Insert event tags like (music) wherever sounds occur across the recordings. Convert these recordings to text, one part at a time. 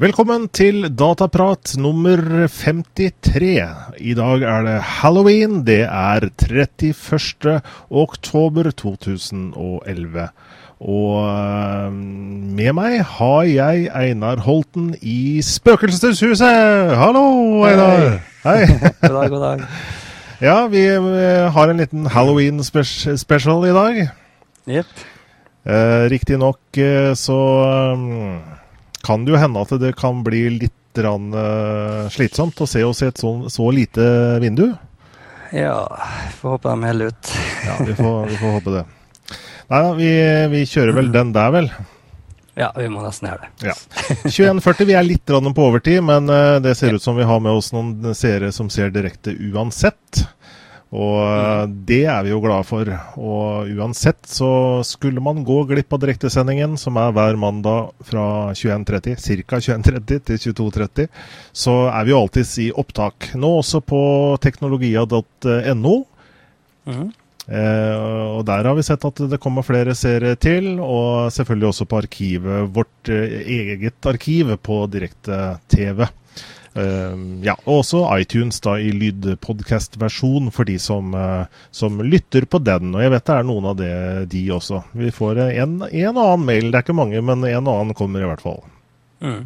Velkommen til Dataprat nummer 53. I dag er det halloween. Det er 31. oktober 2011. Og øh, med meg har jeg Einar Holten i Spøkelseshuset. Hallo, Einar. Hei. (laughs) god dag, god dag. (laughs) Ja, vi øh, har en liten halloween-special i dag. Jepp. Eh, Riktignok eh, så kan det jo hende at det kan bli litt rann, slitsomt å se oss i et så, så lite vindu. Ja, får håpe de holder ut. Ja, vi får, vi får håpe det. (laughs) Nei da, vi, vi, kjører vel den der, vel. Ja, vi må nesten gjøre det. Ja. 21.40, vi er litt på overtid, men uh, det ser ut som vi har med oss noen seere som ser direkte uansett. Og mm. det er vi jo glade for. Og uansett så skulle man gå glipp av direktesendingen, som er hver mandag fra 21.30, ca. 21.30 til 22.30, så er vi jo alltids i opptak. Nå også på teknologia.no. Mm. Eh, og der har vi sett at det kommer flere serier til, og selvfølgelig også på arkivet, vårt eh, eget arkiv på direkte-TV. Uh, ja, og også iTunes da i lydpodkast-versjon for de som, uh, som, lytter på den. Og jeg vet det er noen av det, de også. Vi får en, en annen mail, det er ikke mange, men en annen kommer i hvert fall. Mm.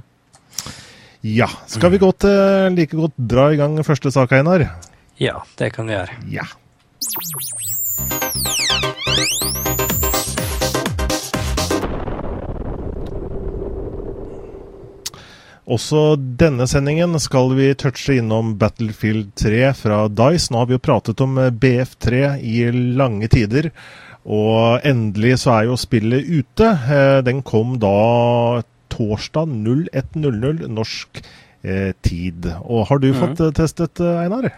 Ja. Skal vi godt, uh, like godt dra i gang første sak, Einar? Ja, det kan vi gjøre. Ja. Også denne sendingen skal vi touche innom Battlefield 3 fra Dice. Nå har vi jo pratet om eh, BF3 i lange tider. Og endelig så er jo spillet ute. Eh, den kom da torsdag 01.00 norsk eh, tid. Og har du mm. fått testet, Einar?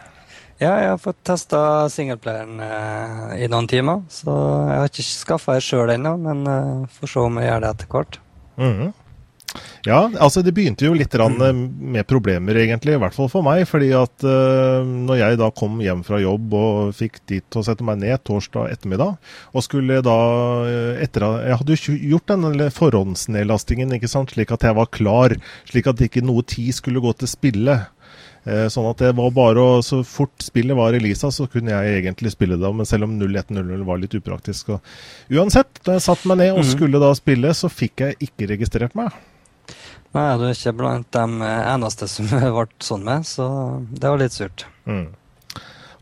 Ja, jeg har fått testa singelplayeren eh, i noen timer. Så jeg har ikke skaffa det sjøl ennå, men eh, får se om jeg gjør det etter hvert. Mm. Ja, altså det begynte jo litt med problemer, egentlig. I hvert fall for meg. fordi at eh, når jeg da kom hjem fra jobb og fikk dit til å sette meg ned torsdag ettermiddag, og skulle da eh, etter Jeg hadde jo gjort den forhåndsnedlastingen ikke sant, slik at jeg var klar, slik at ikke noe tid skulle gå til spille. Uh, sånn at det var bare å, Så fort spillet var releasa, så kunne jeg egentlig spille det. Men selv om 01.00 var litt upraktisk. Og, uansett, da jeg satte meg ned og mhm. skulle da spille, så fikk jeg ikke registrert meg. Nei, du er ikke blant de eneste som (laughs) ble sånn med, så det var litt surt. Mm.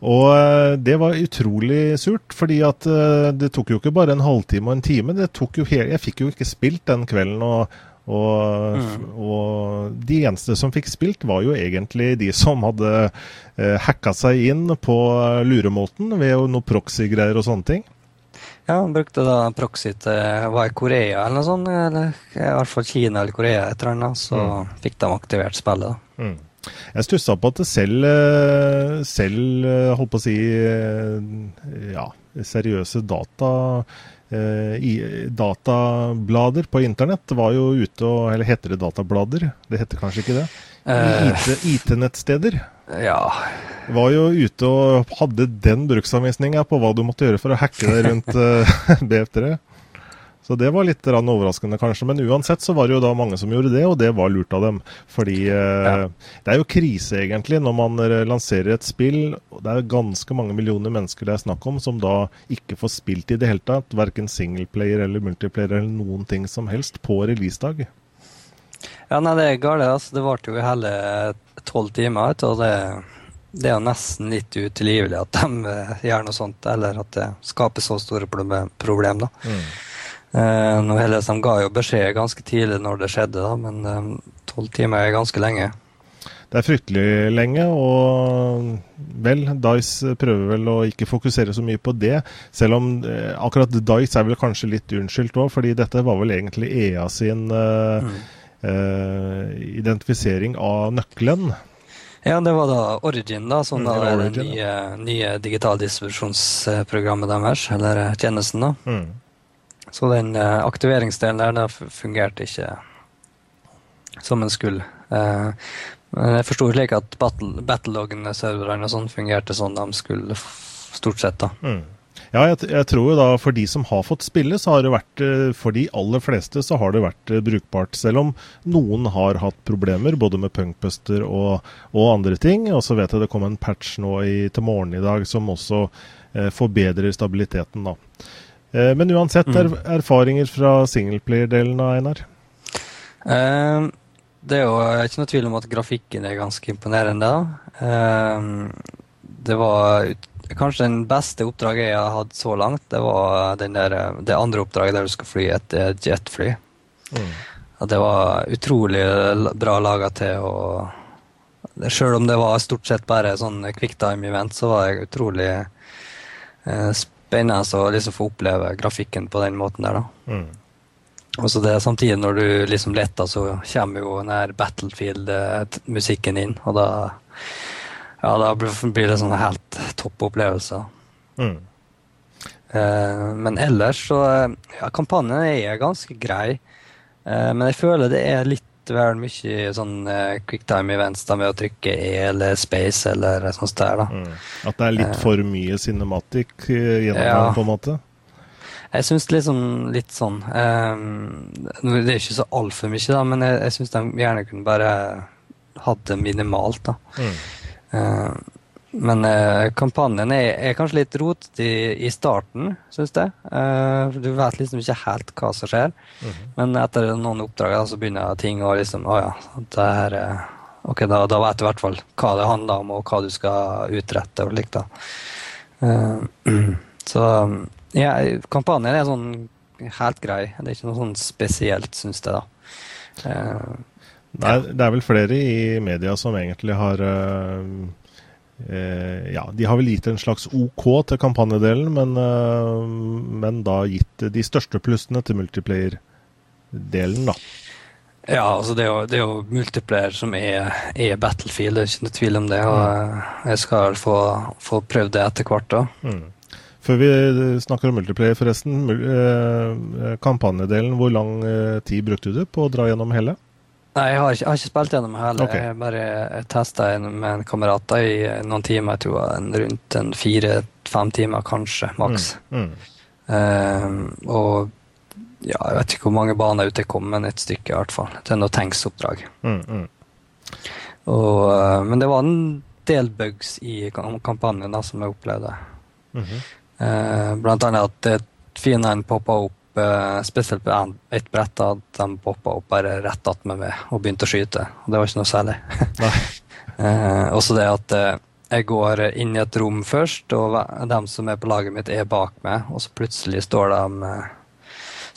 Og eh, det var utrolig surt, fordi at eh, det tok jo ikke bare en halvtime og en time. det tok jo hele, Jeg fikk jo ikke spilt den kvelden. og, og, mm. og de eneste som fikk spilt, var jo egentlig de som hadde eh, hacka seg inn på luremåten ved noe proxy-greier og sånne ting. Ja, han brukte da proxy til var i Korea eller noe sånt, eller i hvert fall Kina eller Korea, et eller annet, så mm. fikk de aktivert spillet. da. Mm. Jeg stussa på at selv, eh, selv eh, holdt på å si eh, ja, seriøse data datablader på internett var jo ute og Eller heter det datablader? Det heter kanskje ikke det? IT-nettsteder. ja var jo ute og hadde den bruksanvisninga på hva du måtte gjøre for å hacke deg rundt uh, eh, (laughs) BF3. Så det var litt overraskende, kanskje. Men uansett så var det jo da mange som gjorde det, og det var lurt av dem. Fordi ja. det er jo krise, egentlig, når man lanserer et spill. Det er ganske mange millioner mennesker det er snakk om, som da ikke får spilt i det hele tatt. Verken singleplayer eller multiplayer eller noen ting som helst på releasedag. Ja, nei, det er galt. Altså, det varte jo hele tolv timer. Og det det er jo nesten litt utilgivelig at de uh, gjør noe sånt, eller at det skaper så store problem. problem. Mm. Uh, nå De ga jo beskjed ganske tidlig når det skjedde, da, men eh, tolv uh, timer er ganske lenge. Det er fryktelig lenge, og vel, Dice prøver vel å ikke fokusere så mye på det. Selv om akkurat Dice er vel kanskje litt unnskyldt òg, fordi dette var vel egentlig EA sin mm. identifisering av nøkkelen. Ja, det var da Origin, da, som mm, da er det nye, nye digitaldistribusjonsprogrammet deres, eller tjenesten, da. Mm. Så den uh, aktiveringsdelen der den fungerte ikke som den skulle. Uh, men jeg forsto slik at battle, battleloggen-serverne og sånn fungerte sånn de skulle, stort sett. da. Mm. Ja, jeg, jeg, tror jo da for de som har fått spille, så har det vært eh, For de aller fleste så har det vært eh, brukbart. Selv om noen har hatt problemer, både med punkbuster og, og andre ting. Og så vet jeg det kom en patch nå i, til morgen i dag som også eh, forbedrer stabiliteten, da. Eh, men uansett, mm. er, erfaringer fra singleplayer-delen av Einar? Uh, det er jo ikke noe tvil om at grafikken er ganske imponerende. Uh, det var ut Kanskje den beste oppdraget jeg har hatt så langt, det var der, det andre oppdraget der du skal fly et jetfly. Mm. det var utrolig bra laga til. å Sjøl om det var stort sett bare sånn quicktime-event, så var det utrolig eh, spennende å liksom få oppleve grafikken på den måten der. da. Mm. Og så det Samtidig, når du liksom letter, så kommer jo den Battlefield-musikken inn, og da ja, da blir det sånn helt topp opplevelse. Mm. Eh, men ellers så Ja, kampanjen er ganske grei. Eh, men jeg føler det er litt vel mye sånn eh, quicktime-events da med å trykke E eller Space eller sånt der. da. Mm. At det er litt for mye cinematic eh, gjennom ja. på en måte? Jeg syns liksom litt sånn um, Det er ikke så altfor mye, da, men jeg, jeg syns de gjerne kunne bare hatt det minimalt. da. Mm. Eh, men eh, kampanjen er, er, kanskje litt rotete i, i, starten, syns jeg. Uh, du vet liksom ikke helt hva som skjer. Mm -hmm. Men etter noen oppdrag da, så begynner ting å liksom Å ja, det her Ok, da, da, vet du i hvert fall hva det handler om, og hva du skal utrette og likt. Uh, (clears throat) så ja, kampanjen er sånn helt grei. Det er ikke noe sånn spesielt, syns jeg, da. Uh, Nei, det er vel flere i media som egentlig har uh, Ja, de har vel gitt en slags OK til kampanjedelen, men, uh, men da gitt de største plussene til multiplayer-delen, da. Ja, altså det er jo, det er jo multiplayer som er, er, Battlefield, det er ikke noe tvil om det. Og mm. jeg skal få, få prøvd det etter hvert. da. Mm. Før vi snakker om multiplayer, forresten. Kampanjedelen, hvor lang tid brukte du på å dra gjennom hele? Nei, jeg har ikke, jeg har ikke spilt gjennom heller. Okay. Jeg bare testa med en kamerat i noen timer. Jeg tror en, rundt en fire-fem timer, kanskje, maks. Mm. Mm. Um, og ja, jeg vet ikke hvor mange baner ut jeg kom, men et stykke i hvert fall. Det er noe tanksoppdrag. Mm, mm. uh, men det var en del bugs i kampanjen da, som jeg opplevde. -hmm. Uh, blant annet at fienden poppa opp spesielt på et brett at de poppa opp bare rett attmed meg og begynte å skyte. Og det var ikke noe særlig. (laughs) eh, også det at eh, jeg går inn i et rom først, og de som er på laget mitt, er bak meg, og så plutselig står de,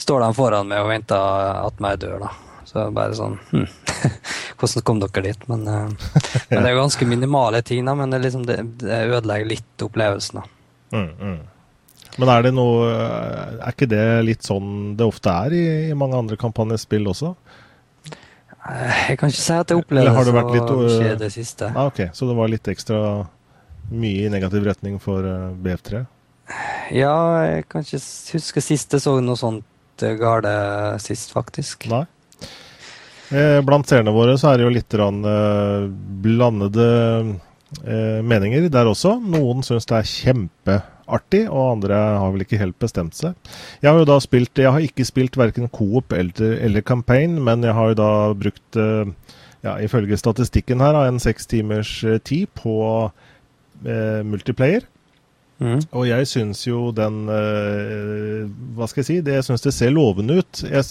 står de foran meg og venter at meg dør, da. Så bare sånn hm. (laughs) Hvordan kom dere dit? Men, (laughs) men, det er jo ganske minimale ting, da, men det, liksom, det, det ødelegger litt opplevelsen. da. Mm, mm. Men er det noe Er ikke det litt sånn det ofte er i, i mange andre kampanjespill også? Jeg kan ikke si at jeg opplever det så litt, mye det siste. Ah, ok, Så det var litt ekstra mye i negativ retning for eh, BF3? Ja, jeg kan ikke huske sist jeg så noe sånt eh, gale sist, faktisk. Nei. Eh, blant seerne våre så er det jo litt blandede meninger der også. Noen syns det er kjempe artig, og andre har vel ikke helt bestemt seg. Jeg har jo da spilt Jeg har ikke spilt verken Coop eller, eller Campaign, men jeg har jo da brukt, eh, ja, ifølge statistikken her, en seks timers eh, tid på eh, multiplayer. Mm. Og jeg syns jo den eh, Hva skal jeg si? Det, jeg syns det ser lovende ut. Jeg,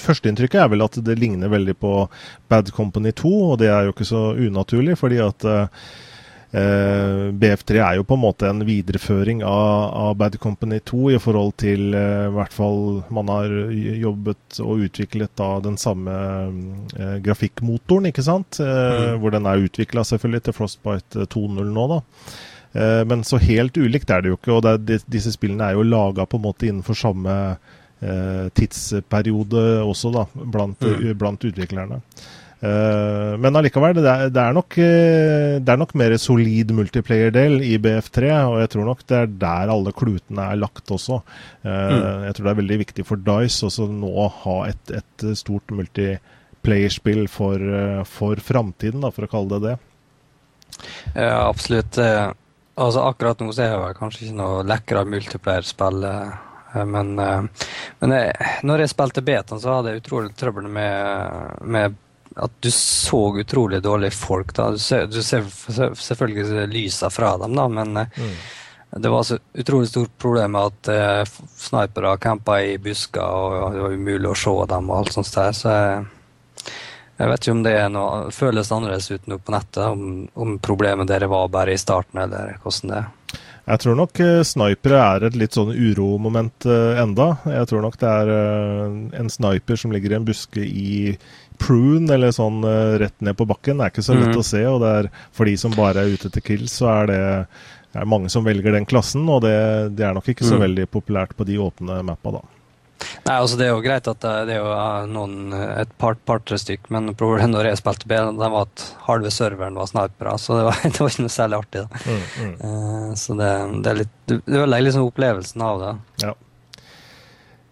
Førsteinntrykket er vel at det ligner veldig på Bad Company 2, og det er jo ikke så unaturlig, fordi at eh, Eh, BF3 er jo på en måte en videreføring av, av Bad Company 2 i forhold til uh, hvert fall man har jobbet og utviklet da den samme eh, grafikkmotoren, ikke sant? Eh, mm. Hvor den er utvikla selvfølgelig til Frostbite 2.0 nå, da. men så helt ulikt er det jo ikke. Og det, disse spillene er jo laga på en måte innenfor samme tidsperiode også, da, blant, mm. blant utviklerne. Uh, men allikevel, det er, det, er nok, uh, det er nok mer solid multiplayer-del i BF3, og jeg tror nok det er der alle klutene er lagt også. Uh, mm. Jeg tror det er veldig viktig for Dice også nå å ha et, et stort multiplayer-spill for, for framtiden, for å kalle det det. Ja, absolutt. Altså, akkurat nå så er det kanskje ikke noe lekkere multiplayer-spill. Men, men jeg, når jeg spilte betaen, så hadde jeg utrolig trøbbel med, med at du så utrolig dårlige folk. da. Du ser, du ser selvfølgelig lysa fra dem, da, men eh, mm. det var så utrolig stort problem med at uh, snipere campa i busker, og det var umulig å se dem og alt sånt der. Så jeg, jeg vet ikke om det er noe, føles annerledes ut nå på nettet, om, om problemet dere var bare i starten, eller hvordan det er. Jeg tror nok snipere er et litt sånn uromoment enda. Jeg tror nok det er en sniper som ligger i en buske i prune, eller sånn uh, rett ned på bakken, det er ikke så lett mm. å se. Og det er, for de som bare er ute etter kills, så er det, er mange som velger den klassen. Og det, det er nok ikke så mm. veldig populært på de åpne mappa, da. Nei, altså Det er jo greit at det er jo noen, et par, par-tre stykk, men problemet når jeg spilte B, det var at halve serveren var snipere, så det var, (laughs) det var, ikke noe særlig artig. da. Mm, mm. Så det, det, er litt, du ødelegger liksom opplevelsen av det. Ja.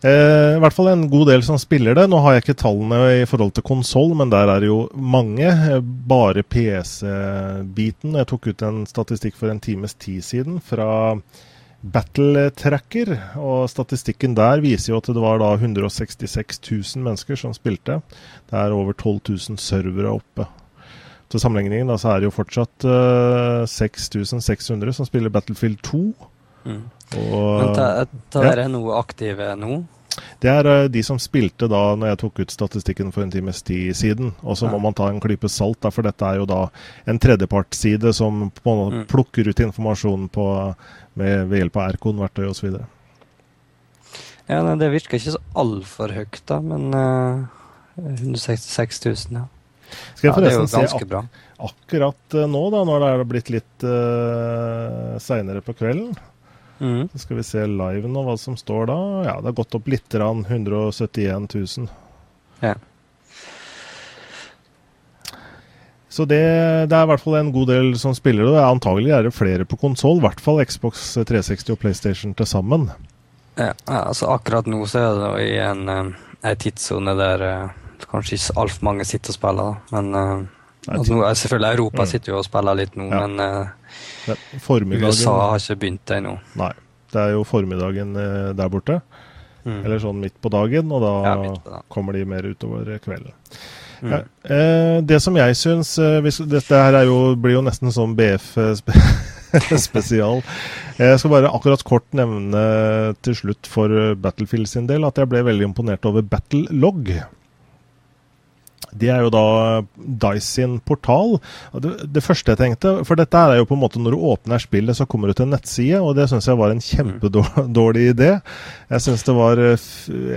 Eh, I hvert fall en god del som spiller det. Nå har jeg ikke tallene i forhold til konsoll, men der er det jo mange. Eh, bare PC-biten. Jeg tok ut en statistikk for en times tid siden fra Battle Tracker. Og statistikken der viser jo at det var da 166 000 mennesker som spilte. Det er over 12 000 servere oppe. Til sammenligning da, så er det jo fortsatt eh, 6600 som spiller Battlefield 2. Mm. Og, Men det er noe aktive nå? Det er uh, de som spilte da når jeg tok ut statistikken for en times tid siden. Og så må man ta en klype salt, da, for dette er jo da en tredjepartsside som på en måte mm. plukker ut informasjonen på, med, ved hjelp av Erkon-verktøy osv. Ja, nei, det virker ikke så altfor høyt, da, men uh, 166 000, ja. Skal jeg forresten ja, se ak akkurat uh, nå, da, når det er blitt litt uh, seinere på kvelden Mm. Så skal vi se live nå hva som står da. Ja, det har gått opp litt. 171 000. Ja. Så det, det, er i hvert fall en god del som spiller det. Antagelig er det flere på konsoll. I hvert fall Xbox 360 og PlayStation til sammen. Ja, altså akkurat nå så er det i en, eh, en tidssone der uh, kanskje ikke altfor mange sitter og spiller. Men uh, altså, selvfølgelig Europa mm. sitter jo og spiller litt nå, ja. men uh, USA har ikke begynt ennå. Nei. Det er jo formiddagen eh, der borte. Mm. Eller sånn midt på dagen, og da ja, kommer de mer utover kvelden. Mm. Ja, eh, det som jeg syns eh, Dette her jo, blir jo nesten sånn BF-spesial. (laughs) jeg skal bare akkurat kort nevne til slutt for Battlefield sin del at jeg ble veldig imponert over Battlelog. Det er jo da Dice sin portal. Det, det, første jeg tenkte For dette er jo på en måte når du åpner spillet, så kommer du til en nettside, og det syns jeg var en kjempedårlig idé. Jeg syns det var eh,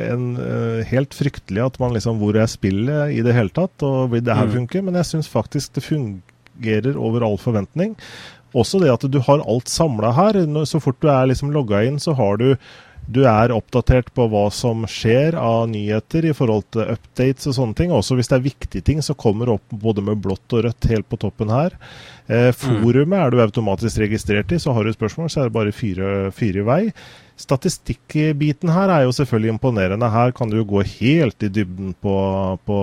en, uh, helt fryktelig at man liksom Hvor er spillet i det hele tatt, og vil det her mm. funke? Men jeg syns faktisk det fungerer over all forventning. Også det at du har alt samla her. Så fort du er liksom logga inn, så har du du er oppdatert på hva som skjer av nyheter i forhold til updates og sånne ting. Også hvis det er viktige ting, så kommer det opp både med blått og rødt helt på toppen her. Eh, mm. forumet er du automatisk registrert i, så har du spørsmål, så er det bare fire, i vei. Statistikkbiten her er jo selvfølgelig imponerende. Her kan du jo gå helt i dybden på, på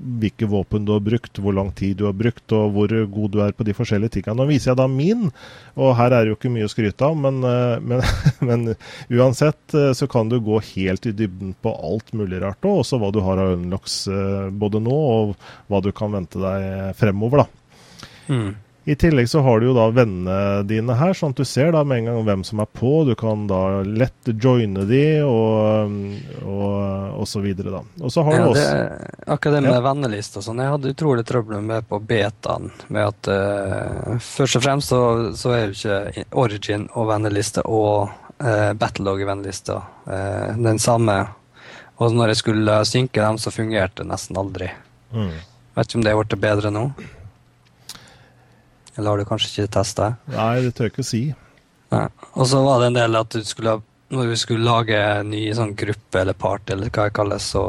hvilke våpen du har brukt, hvor lang tid du har brukt, og hvor god du er på de forskjellige tingene. Nå viser jeg da min, og her er det jo ikke mye å skryte av, men, eh, men, (laughs) men uansett eh, så kan du gå helt i dybden på alt mulig rart, og også hva du har av unlocks eh, både nå, og hva du kan vente deg fremover, da. Mm. I tillegg så har du jo da vennene dine her, sånn at du ser da med en gang hvem som er på. Du kan da lett joine de, og, og, og så videre, da. Og så har ja, du også det, Akkurat det med ja. vennelista og sånn, jeg hadde utrolig trøbbel med på betaen. Med at uh, først og fremst så, så er jo ikke Origin og venneliste og uh, Battlelog venneliste uh, den samme. Og når jeg skulle synke dem, så fungerte det nesten aldri. Mm. Vet ikke om det er blitt bedre nå? Eller har du kanskje ikke testa? Nei, det tør jeg ikke å si. Ja. Og så var det en del at du skulle, når vi skulle lage en ny sånn gruppe eller part, eller hva det kalles, så,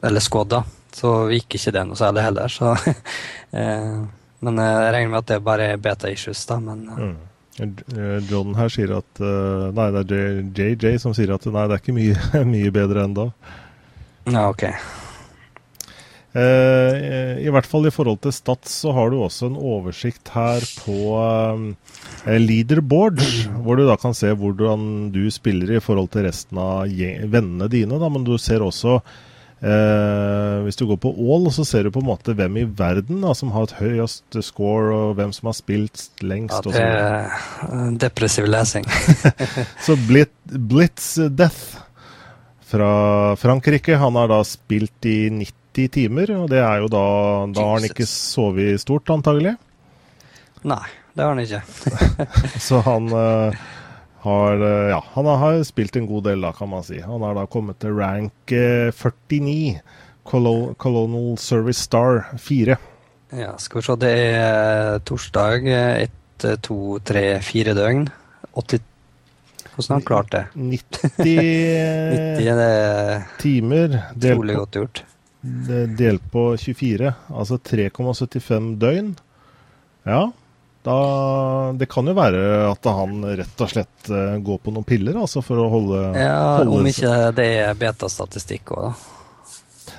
eller squad, da, så gikk ikke det noe særlig heller. Så, (laughs) eh, men jeg regner med at det bare er beta-issues, da. Men mm. John her sier at Nei, det er JJ som sier at nei, det er ikke mye, (laughs) mye bedre ennå. Ja, ok. Eh, I hvert fall i forhold til Stats så har du også en oversikt her på eh, leaderboard, hvor du da kan se hvordan du spiller i forhold til resten av vennene dine. Da. Men du ser også eh, Hvis du går på all, så ser du på en måte hvem i verden da, som har et høyest score, og hvem som har spilt lengst. Ja, det er depressiv lesing. (laughs) så Blitz, Blitz Death fra Frankrike, han har da spilt i 90 90 timer. Og det er jo da Da har han ikke sovet stort, antagelig? Nei, det har han ikke. (laughs) så han uh, har uh, Ja, han har spilt en god del, da, kan man si. Han har da kommet til rank uh, 49. Colonel Service Star 4. Ja, skal vi se. Det er torsdag. Ett, to, tre, fire døgn. 80 hvordan har han klart det? 90, 90 (laughs) timer. Trolig godt gjort delt på 24, altså 3,75 døgn. Ja, da, det kan jo være at han rett og slett uh, går på noen piller altså for å holde Ja, holde Om ikke det er betastatistikk òg, da.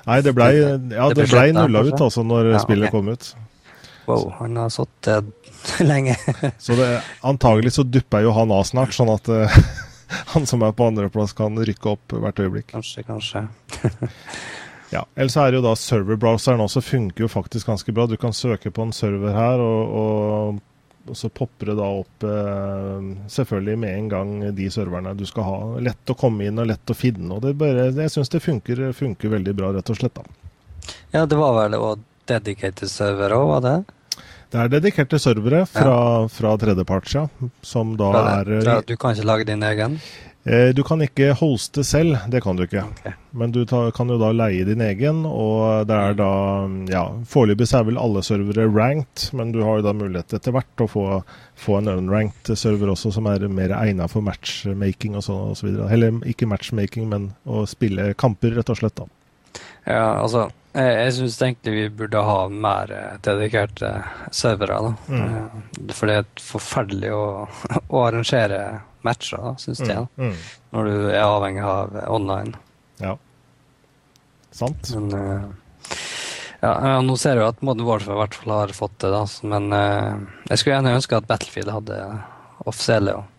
Nei, det blei ja, det ble nulla ut altså når ja, spillet okay. kom ut. Wow, han har sittet (laughs) lenge. så det, antagelig så dupper jo han av snart, sånn at uh, (laughs) han som er på andreplass kan rykke opp hvert øyeblikk. Kanskje, kanskje. (laughs) Ja, Eller så er det jo da serverbrowseren også funker jo faktisk ganske bra. Du kan søke på en server her, og, og, og så popper det da opp eh, selvfølgelig med en gang de serverne du skal ha. Lett å komme inn og lett å finne. og det bare, Jeg syns det funker, funker, veldig bra, rett og slett. da. Ja, det var vel òg dedicated server òg, var det? Det er dedikerte servere fra, ja. fra tredjeparts, ja. Som da er Du kan ikke lage din egen? Eh, du kan ikke hoste selv, det kan du ikke. Okay. Men du ta, kan jo da leie din egen, og det er da Ja, foreløpig er vel alle servere ranked, men du har jo da mulighet etter hvert å få, få, en unranked server også, som er mer egnet for matchmaking og sånn osv. Så Eller ikke matchmaking, men å spille kamper, rett og slett. da. Ja, altså jeg, jeg syns egentlig vi burde ha mer eh, dedikerte servere. da. Mm. Eh, for det er forferdelig å, (laughs) å arrangere matcher, syns jeg. Mm, mm. Når du er avhengig av online. Ja. Sant. Men, uh, ja, nå ser jeg at Modern Warfare i hvert fall har fått det, da. Men uh, jeg skulle gjerne ønske at Battlefield hadde offisielle òg.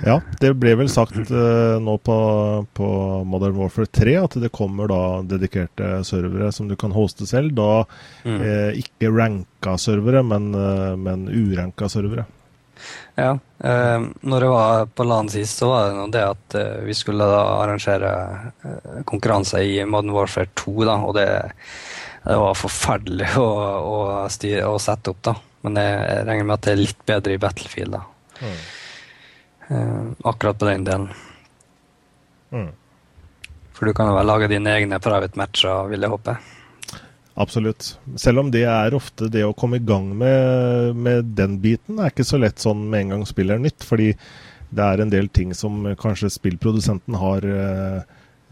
Ja, det ble vel sagt uh, nå på, på, Modern Warfare 3 at det kommer da dedikerte servere som du kan hoste selv. Da mm. eh, ikke ranka servere, men, uh, men uranka servere. Ja. Eh, når jeg var på LAN sist, så var det noe det at eh, vi skulle da arrangere eh, konkurranse i Modern Warfare 2, da, og det, det var forferdelig å, å, styre, å, sette opp, da. Men jeg regner med at det er litt bedre i Battlefield, da. Mm. Eh, akkurat på den delen. Mm. For du kan jo vel lage dine egne private matcher, vil jeg håpe. Absolutt. Selv om det er ofte det å komme i gang med, med den biten, er ikke så lett sånn med en gang spillet er nytt. Fordi det er en del ting som kanskje spillprodusenten har eh,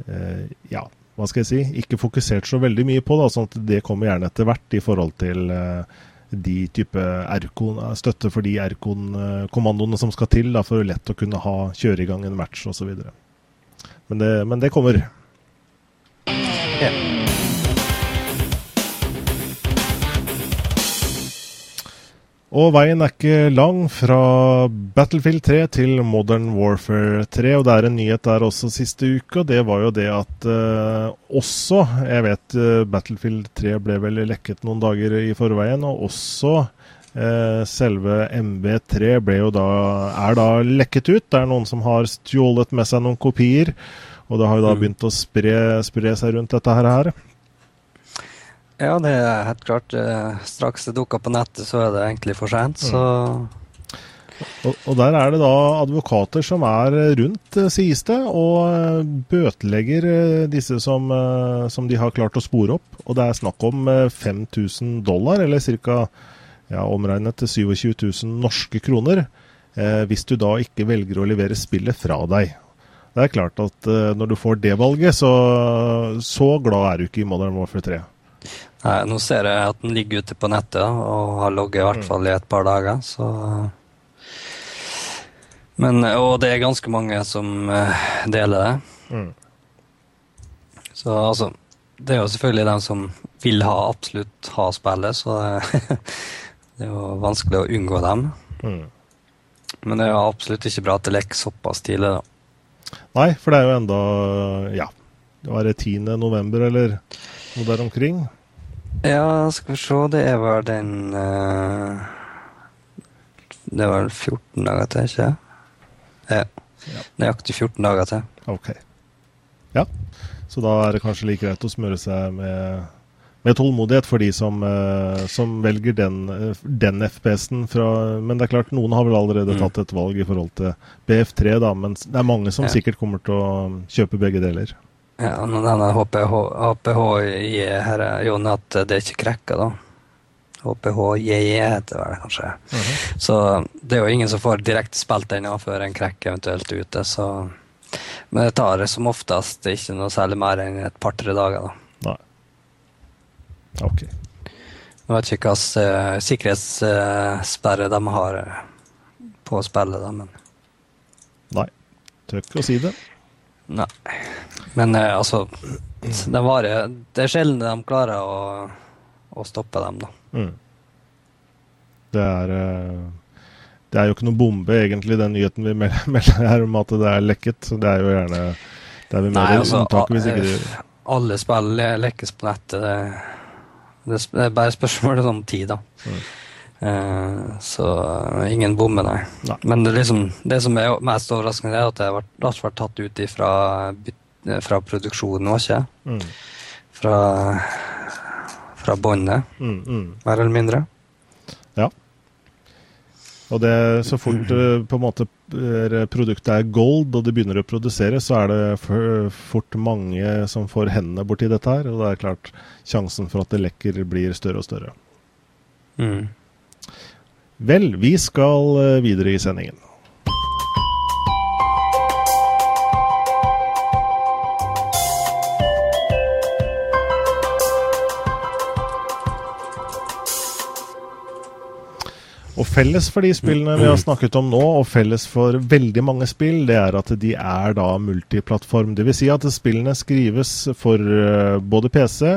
eh, ja, hva skal jeg si, ikke fokusert så veldig mye på. Da, sånn at det kommer gjerne etter hvert i forhold til eh, de type Erkon, støtte for de Erkon-kommandoene som skal til da, for lett å kunne ha, kjøre i gang en match osv. Men, det, men det kommer. Yeah. Og veien er ikke lang fra Battlefield 3 til Modern Warfare 3. Og det er en nyhet der også siste uke, og det var jo det at eh, også Jeg vet uh, Battlefield 3 ble vel lekket noen dager i forveien, og også eh, selve MB3 ble jo da, er da lekket ut. Det er noen som har stjålet med seg noen kopier, og det har jo da mm. begynt å spre, spre seg rundt dette her. Ja, det er helt klart. Eh, straks det dukker på nettet, så er det egentlig for sent, så mm. og, og, der er det da advokater som er rundt, eh, sies det, og eh, bøtelegger disse som, som, de har klart å spore opp. Og det er snakk om 5000 dollar, eller ca. Ja, omregnet til 27 000 norske kroner, eh, hvis du da ikke velger å levere spillet fra deg. det er klart at eh, når du får det valget, så, så glad er du ikke i Modern Warfare 3. Nei, nå ser jeg at den ligger ute på nettet og har logget i hvert mm. fall i et par dager, så Men, Og det er ganske mange som uh, deler det. Mm. Så altså Det er jo selvfølgelig dem som vil ha absolutt ha spillet, så (laughs) det er jo vanskelig å unngå dem. Mm. Men det er jo absolutt ikke bra at det lekker såpass tidlig, da. Nei, for det er jo enda Ja, det var det 10. november, eller noe der omkring? Ja, skal vi se, det er vel den uh, Det er vel 14 dager til, ikke Ja. ja. Nøyaktig 14 dager til. Ok. Ja, så da er det kanskje like greit å smøre seg med med tålmodighet for de som, uh, som velger den, uh, den FPS-en. Men det er klart, noen har vel allerede mm. tatt et valg i forhold til BF3, da, men det er mange som ja. sikkert kommer til å kjøpe begge deler. Ja, denne HPH, HPH her er jo at det er ikke krekker, da. HPH-JJ heter det kanskje. Mm -hmm. Så det er jo ingen som får direkte spilt ennå før en krekk eventuelt er ute, så Men det tar som oftest ikke noe særlig mer enn et par-tre dager, da. Nei. Ok. Jeg vet ikke hvilken uh, sikkerhetssperre de har uh, på spillet, da, men Nei. Tør ikke å si det. Nei. Men eh, altså det, var, det er sjelden de klarer å, å stoppe dem, da. Mm. Det er Det er jo ikke noe bombe, egentlig, den nyheten vi (laughs) melder her om at det er lekket. Det er jo gjerne Det er vi mer altså, unntaket hvis ikke de Alle spill lekkes på nettet. det det er bare spørsmål om tid, da. Mm. Uh, så ingen bommer, nei. nei. Men det, liksom, det, som er mest overraskende, er at det har vært, vært tatt ut ifra, fra produksjonen òg, ikke? Mm. Fra, fra båndet, mm, mm. mer eller mindre. Ja. Og det, så fort på en måte produktet er gold og det begynner å produsere, så er det fort mange som får hendene borti dette her. Og det er klart sjansen for at det lekker blir større og større. Mm. Vel, vi skal eh, videre i sendingen. Og felles for de spillene vi har snakket om nå, og felles for veldig mange spill, det er at de er da multiplattform. Dvs. Si at spillene skrives for eh, både PC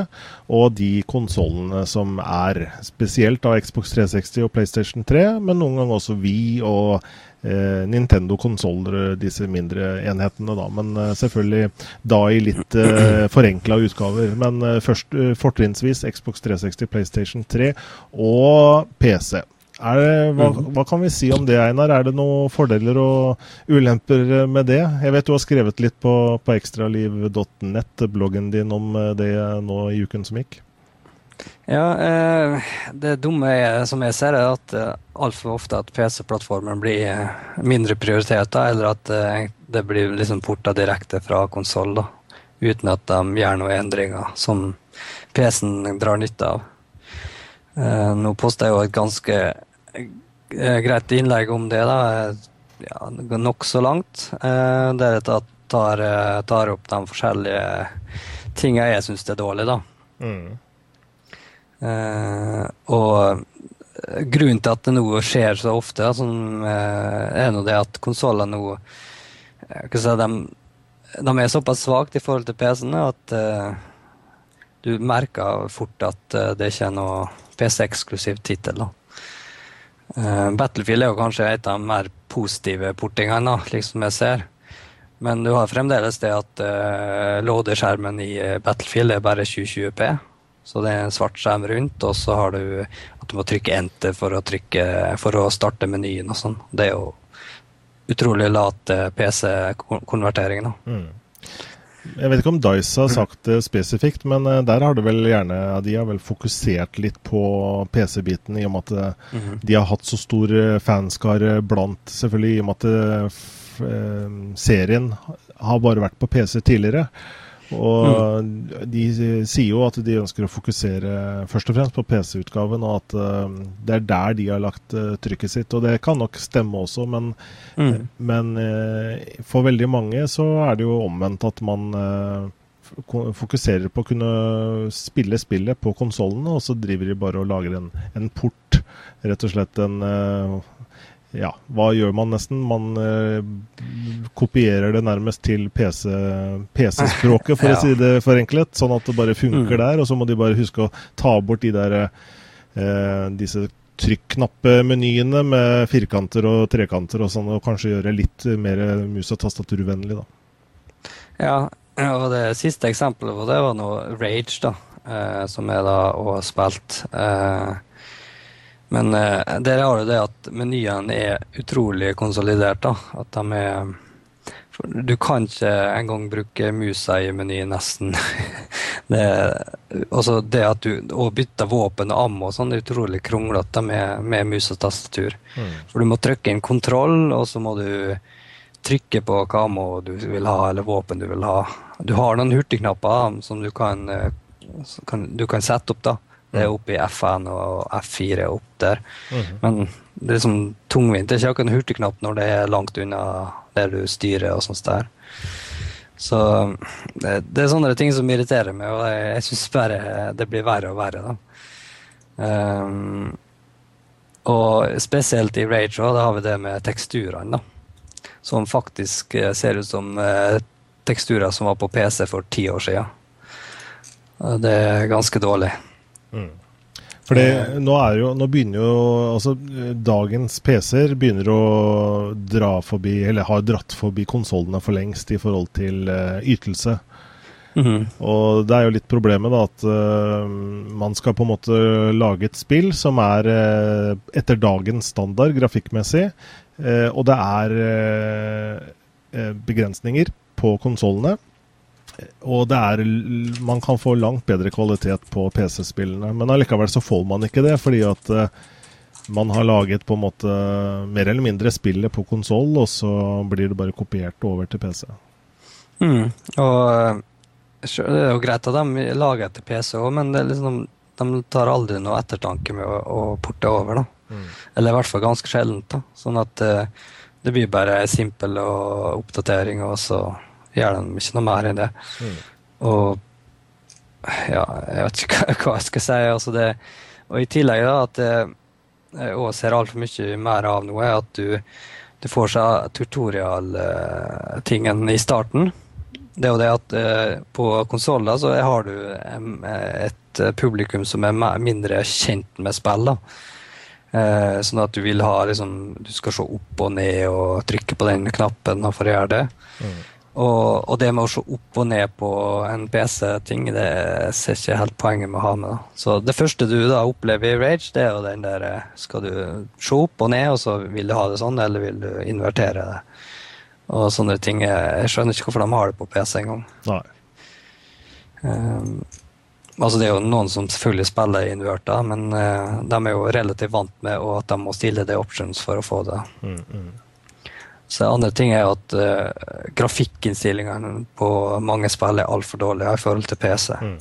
og de konsollene som er. Spesielt av Xbox 360 og PlayStation 3, men noen ganger også vi og eh, Nintendo-konsoller, disse mindre enhetene, da. Men eh, selvfølgelig da i litt eh, forenkla utgaver. Men eh, først eh, fortrinnsvis Xbox 360, PlayStation 3 og PC. Det, hva, mm. hva, kan vi si om det, Einar? Er det noen fordeler og ulemper med det? Jeg vet du har skrevet litt på, på ekstraliv.nett, bloggen din, om det nå i uken som gikk? Ja, eh, det dumme er, som jeg ser, er at eh, altfor ofte at PC-plattformen blir eh, mindre prioritet, eller at eh, det blir liksom porta direkte fra konsoll, uten at de gjør noen endringer som PC-en drar nytte av. Eh, nå posta jeg jo et ganske Eh, greit innlegg om det, da. Ja, Nokså langt. Eh, der jeg tar, eh, tar, opp de forskjellige tinga jeg syns er dårlig, da. Mm. Eh, og grunnen til at det nå skjer så ofte, som, er nå det at konsoller nå si, de, de, er såpass svake i forhold til PC-ene at uh, du merker fort at uh, det ikke er noe PC-eksklusiv tittel. Uh, Battlefield er jo kanskje et av de mer positive portingene, slik som jeg ser. Men du har fremdeles det at uh, loaderskjermen i eh, Battlefield er bare 2020P. Så det er en svart skjerm rundt, og så har du at du må trykke enter for å, trykke, for å starte menyen og sånn. Det er jo utrolig lat PC-konvertering, da. Mm. Jeg vet ikke om Dice har sagt det spesifikt, men eh, der har det vel gjerne De har vel fokusert litt på PC-biten, i og med at mm -hmm. de har hatt så stor eh, fanskare blant Selvfølgelig i og med at serien har bare vært på PC tidligere. Og mm. de sier jo at de ønsker å fokusere først og fremst på PC-utgaven, og at uh, det er der de har lagt uh, trykket sitt. Og det kan nok stemme også, men, mm. men uh, for veldig mange så er det jo omvendt at man fokuserer på å kunne spille spillet på konsollene, og så driver de bare og lager en, en port. Rett og slett en ja, hva gjør man nesten? Man eh, kopierer det nærmest til PC-språket, PC for (laughs) ja. å si det forenklet. Sånn at det bare funker mm. der. Og så må de bare huske å ta bort de der, eh, disse trykknappemenyene med firkanter og trekanter og sånn, og kanskje gjøre litt mer mus- og tastaturvennlig, da. Ja, og det siste eksempelet på det var nå Rage, da, eh, som er da og spilt. Eh, men der har du det at menyene er utrolig konsolidert. da, at de er du kan ikke engang bruke musa i menyen, nesten. (laughs) det, også det at du å bytte våpen og ammo og sånn, er utrolig kronglete med, med mus og tastatur. Mm. For du må trykke inn kontroll, og så må du trykke på hva ammo du vil ha, eller våpen du vil ha. Du har noen hurtigknapper som du kan, eh, kan, du kan sette opp. da. Det er oppe i F1 og F4 opp der. Mm -hmm. Men det er liksom tungvint. Det er ikke akkurat en hurtigknapp når det er langt unna der du styrer og sånt der. Så det, det, er sånne ting som irriterer meg, og jeg, jeg syns bare det blir verre og verre. da. Um, og spesielt i Rage da har vi det med teksturene, da. Som faktisk eh, ser ut som uh, teksturer som var på PC for ti år siden. Det er ganske dårlig. Mm. Fordi nå, jo, nå, begynner jo altså Dagens PC-er begynner å dra forbi, eller har dratt forbi konsollene for lengst i forhold til uh, ytelse. Mm -hmm. Og det er jo litt problemet, da, at uh, man skal på en måte lage et spill som er uh, etter dagens standard grafikkmessig, og det er begrensninger på konsollene. Og det er, man kan få langt bedre kvalitet på PC-spillene. Men allikevel så får man ikke det, fordi at uh, man har laget på en måte mer eller mindre spillet på konsoll, og så blir det bare kopiert over til PC. Mm. Og eh, det er jo greit at de lager etter PC òg, men liksom, de tar aldri noe ettertanke med å, å porte over. da. Mm. Eller i hvert fall ganske sjeldent. da. Sånn at uh, det blir bare simpel og oppdatering, og så de ikke noe mer enn det. Mm. Og ja, jeg vet ikke hva, (laughs) hva jeg skal si. Altså det, og i tillegg da, at jeg òg ser altfor mye mer av noe, er at du, du får seg tutorial-tingen i starten. Det er jo det at uh, på konsoller så har du et publikum som er mindre kjent med spill. da. Uh, sånn at du vil ha liksom, Du skal se opp og ned og trykke på den knappen for å gjøre det. Mm. Og, og, det med å se opp og ned på en PC-ting, det ser ikke helt poenget med å ha med. Da. Så det første du da opplever i Rage, det er jo den der eh, Skal du se opp og ned, og så vil du ha det sånn, eller vil du invertere det? Og sånne ting. Jeg skjønner ikke hvorfor de har det på PC engang. Um, altså det er jo noen som selvfølgelig spiller invert inverter, men uh, de er jo relativt vant med at de må stille det options for å få det. Mm, mm. Så andre ting er at uh, grafikkinnstillingene på mange spill er altfor dårlige i forhold til PC. Mm.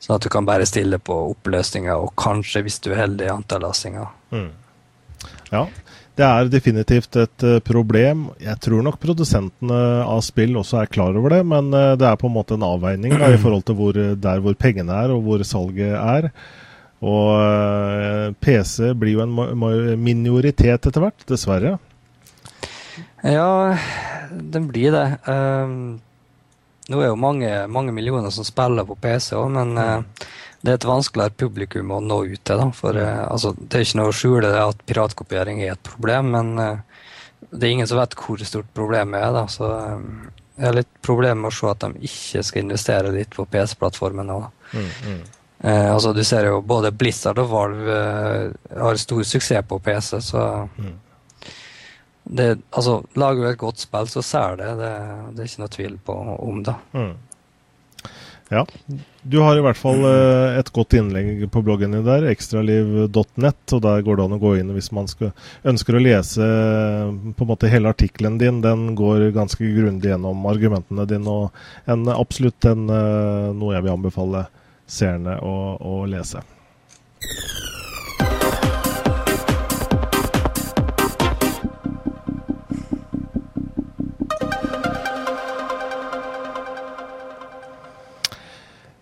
Sånn at du kan bare stille på oppløsninger og kanskje, hvis du er heldig, antellastinger. Mm. Ja, det er definitivt et uh, problem. Jeg tror nok produsentene av spill også er klar over det, men uh, det er på en måte en avveining da, i (clears throat) forhold til hvor, der hvor pengene er og hvor salget er. Og PC blir jo en minoritet etter hvert, dessverre. Ja, den blir det. Um, nå er jo mange, mange, millioner som spiller på PC òg, men uh, det er et vanskeligere publikum å nå ut til. Da, for uh, altså, Det er ikke noe å skjule at piratkopiering er et problem, men uh, det er ingen som vet hvor stort problemet er. Da, så jeg har litt problemer med å se at de ikke skal investere litt på PC-plattformen nå. Mm, mm. altså, du ser jo både Blizzard og Valve har stor suksess på PC, så mm det, altså, Lager du et godt spill, så ser det. det. Det er ikke noe tvil på om det. Mm. Ja. Du har i hvert fall eh, et godt innlegg på bloggen din der, ekstraliv.net. og Der går det an å gå inn hvis man skal, ønsker å lese eh, på en måte hele artikkelen din. Den går ganske grundig gjennom argumentene dine, og en, absolutt en, eh, noe jeg vil anbefale seerne å, å lese.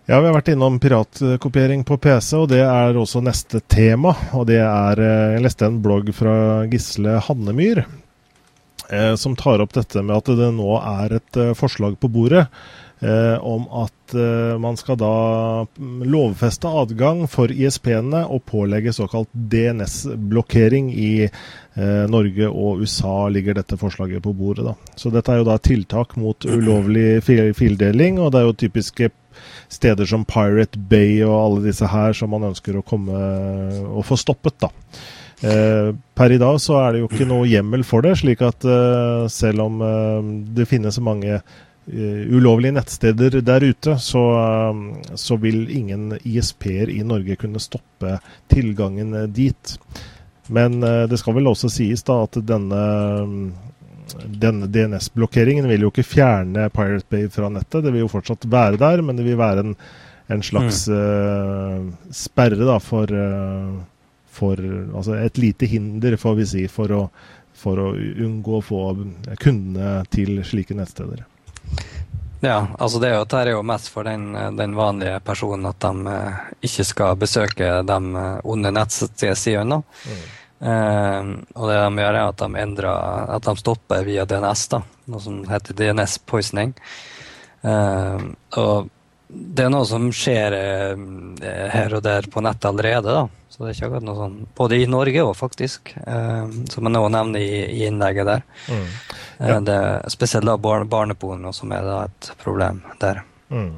Ja, Vi har vært innom piratkopiering på PC, og det er også neste tema. og det er, eh, Jeg leste en blogg fra Gisle Hannemyr eh, som tar opp dette med at det nå er et eh, forslag på bordet eh, om at eh, man skal da lovfeste adgang for ISP-ene og pålegge såkalt DNS-blokkering i Norge og USA, ligger dette forslaget på bordet. da. Så dette er jo da tiltak mot ulovlig fildeling, og det er jo typiske steder som Pirate Bay og alle disse her som man ønsker å komme og få stoppet. da. Eh, per i dag så er det jo ikke noe hjemmel for det, slik at eh, selv om eh, det finnes mange ulovlige nettsteder der ute, så, så vil ingen ISP-er i Norge kunne stoppe tilgangen dit. Men det skal vel også sies da at denne denne DNS-blokkeringen vil jo ikke fjerne Pirate Bay fra nettet. Det vil jo fortsatt være der, men det vil være en, en slags mm. uh, sperre da, for, uh, for, Altså et lite hinder, får vi si, for å, for å unngå å få kundene til slike nettsteder. Ja, altså det er jo, dette er jo mest for den, den vanlige personen at de uh, ikke skal besøke de onde nettsidene. Mm. Uh, og det de gjør, er at de endrer At de stopper via DNS, da, noe som heter DNS poisoning. Uh, og det er noe som skjer eh, her og der på nettet allerede, da. Så det er ikke akkurat noe sånn Både i Norge òg, faktisk, som jeg nå nevner i, i innlegget der. Mm. Ja. det spesielt da barneporno som er da et problem der. Mm.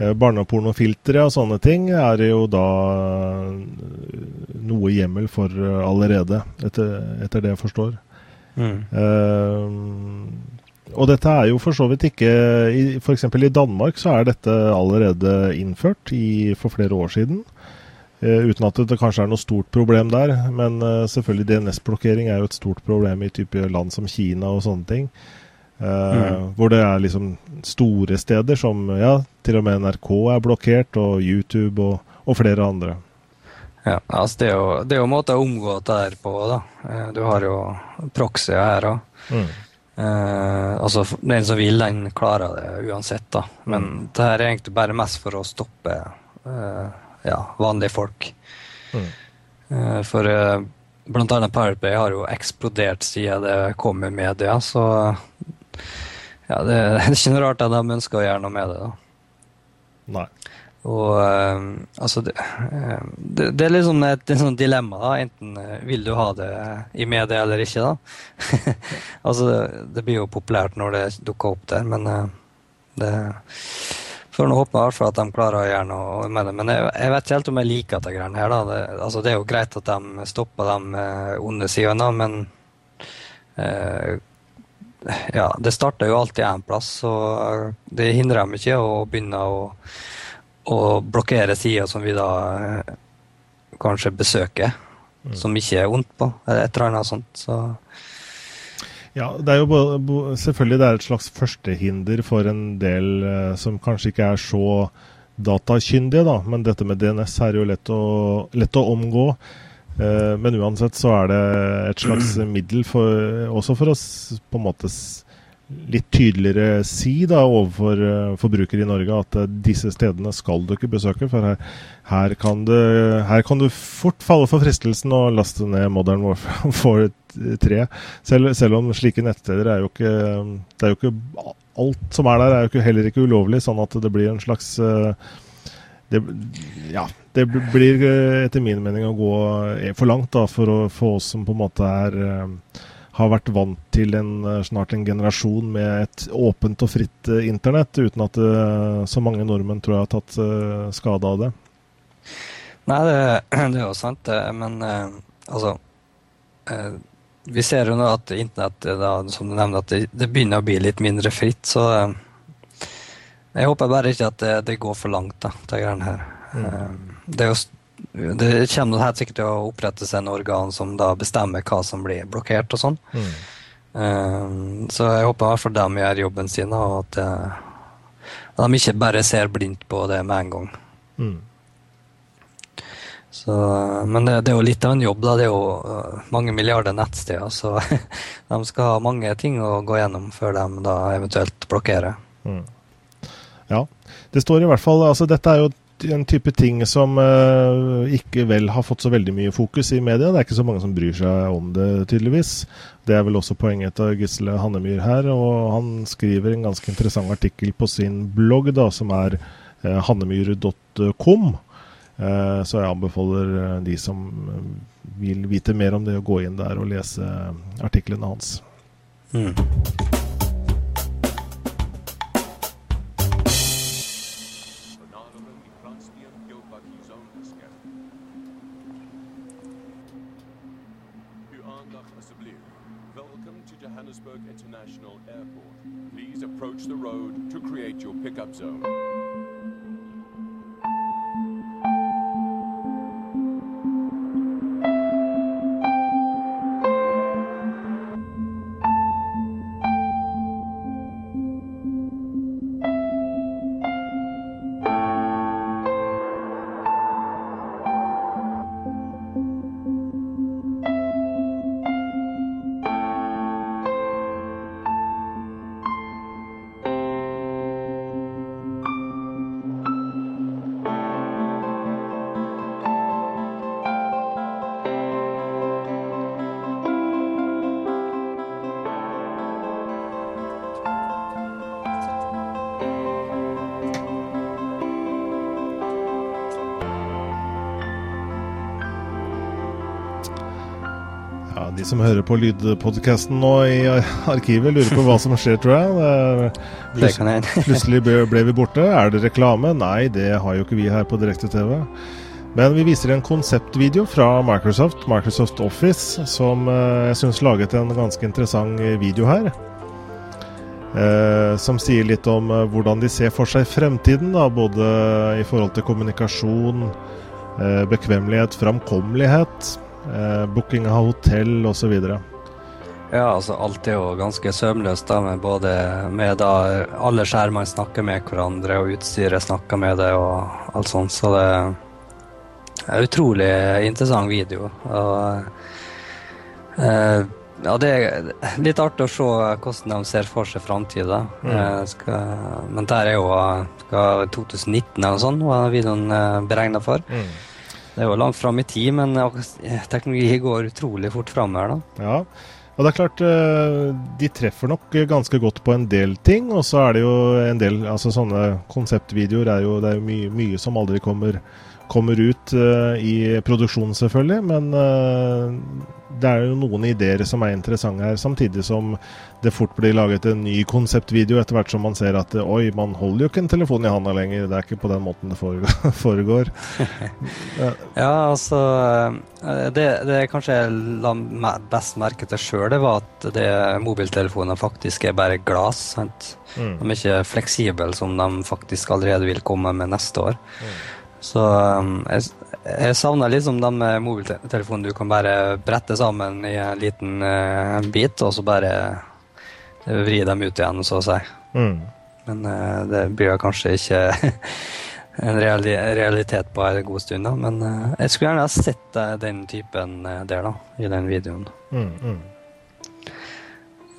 Eh, barnepornofiltre og sånne ting er det jo da eh, noe hjemmel for eh, allerede, etter, etter det jeg forstår. Mm. Uh, og dette er jo for så vidt ikke F.eks. i Danmark så er dette allerede innført i, for flere år siden. Uh, uten at det kanskje er noe stort problem der. Men uh, selvfølgelig DNS-blokkering er jo et stort problem i type land som Kina og sånne ting. Mm. Hvor det er liksom store steder som ja, til og med NRK er blokkert, og YouTube og, og flere andre. Ja, altså det er jo, det er jo måter å omgå det der på. da. Eh, du har jo proxy her òg. Mm. Eh, altså, den som vil, den klarer det uansett, da. Men mm. det her er egentlig bare mest for å stoppe eh, ja, vanlige folk. Mm. Eh, for eh, blant annet Pirate har jo eksplodert siden det kom i media, så ja, det, (laughs) det er ikke noe rart at de ønsker å gjøre noe med det. da. Nei. Og uh, altså det, uh, det, det, er liksom et, et sånt dilemma. da, Enten uh, vil du ha det i media eller ikke. da. (laughs) altså det, blir jo populært når det dukker opp der, men det Får nå håpe i hvert fall at de klarer å gjøre noe med det. Men jeg, jeg vet ikke helt om jeg liker dette greiene her. da. Det, altså det er jo greit at de stopper de onde sidene, men ja, det starter jo alltid en plass, så det hindrer dem ikke å begynne å, å blokkere sider som vi da eh, kanskje besøker, mm. som ikke er vondt på, eller et eller annet sånt. Så. Ja, det er jo selvfølgelig det er et slags førstehinder for en del uh, som kanskje ikke er så datakyndige, da, men dette med DNS er jo lett å, lett å omgå. Eh, men uansett så er det et slags (clears throat) middel for, også for å på en måte litt tydeligere si da overfor uh, forbrukere i Norge at uh, disse stedene skal du ikke besøke. For her, her, kan du, her, kan du, fort falle for fristelsen å laste ned Modern Warfare 3. Selv, selv, om slike nettsteder er jo ikke Det er jo ikke Alt som er der, er jo ikke, heller ikke ulovlig, sånn at det blir en slags uh, det, ja, det blir eh, etter min mening å gå eh, for langt da, for, å, for oss som på en måte er, eh, har vært vant til en, snart en generasjon med et åpent og fritt internett, uten at så mange nordmenn tror jeg har tatt skade av det. Nei, det, (clears throat) det er jo sant, det. Men altså Vi ser jo nå at internett, da, som du nevner, at det, det, begynner å bli litt mindre fritt. så Jeg håper bare ikke at det, det går for langt, da, det greiene her. Mm. Eh, det, jo, det kommer helt sikkert til å opprettes en organ som da bestemmer hva som blir blokkert og sånn. Mm. Um, så jeg håper i hvert fall de gjør jobben sin, og at, uh, de ikke bare ser blindt på det med en gang. Mm. Så, men det, det, er jo litt av en jobb. da, Det er jo uh, mange milliarder nettsteder, så (laughs) de skal ha mange ting å gå gjennom før de da eventuelt blokkerer. Mm. Ja. Det står i hvert fall altså Dette er jo en type ting som uh, ikke vel har fått så veldig mye fokus i media. Det er ikke så mange som bryr seg om det, tydeligvis. Det er vel også poenget til Gisle Hannemyr her. og Han skriver en ganske interessant artikkel på sin blogg, da, som er uh, hannemyr.com. Uh, så jeg anbefaler de som vil vite mer om det, å gå inn der og lese artiklene hans. Mm. road to create your pickup zone. De som hører på lydpodkasten nå i arkivet, lurer på hva som skjer, tror jeg. Plutselig, plutselig ble vi borte. Er det reklame? Nei, det har jo ikke vi her på direkte-TV. Men vi viser en konseptvideo fra Microsoft, Microsoft Office, som eh, jeg syns laget en ganske interessant video her. Eh, som sier litt om eh, hvordan de ser for seg fremtiden, da, både i forhold til kommunikasjon, eh, bekvemmelighet, framkommelighet eh, booking av hotell osv. Ja, altså alt er jo ganske sømløst da, med både med da alle skjermene snakker med hverandre, og utstyret snakker med det og alt sånt. Så det er utrolig interessant video. Og eh, ja, det er litt artig å se hvordan de ser for seg framtida. Mm. Eh, men der er jo skal 2019 eller sånn, var videoen eh, beregna for. Mm. Det er jo langt fram i tid, men teknologi går utrolig fort fram her, da. Ja, og det er klart eh, de treffer nok ganske godt på en del ting. Og så er det jo en del altså sånne konseptvideoer er jo, det er jo mye, mye som aldri kommer kommer ut uh, i produksjonen, selvfølgelig. Men uh, det er jo noen ideer som er interessante her, samtidig som det fort blir laget en ny konseptvideo etter hvert som man ser at oi, man holder jo ikke en telefon i handa lenger. Det er ikke på den måten det foregår. (laughs) (laughs) ja, altså det, det jeg kanskje la best merke til sjøl, det var at det, mobiltelefonene faktisk er bare glass. Sant? Mm. De er ikke fleksible som de faktisk allerede vil komme med neste år. Mm. Så um, jeg, jeg savner liksom de mobiltelefonene du kan bare brette sammen i en liten uh, bit, og så bare vri dem ut igjen, så å si. Mm. Men uh, det blir kanskje ikke (laughs) en reali realitet på en god stund, da. Men uh, jeg skulle gjerne ha sett den typen der, da, i den videoen. Mm, mm.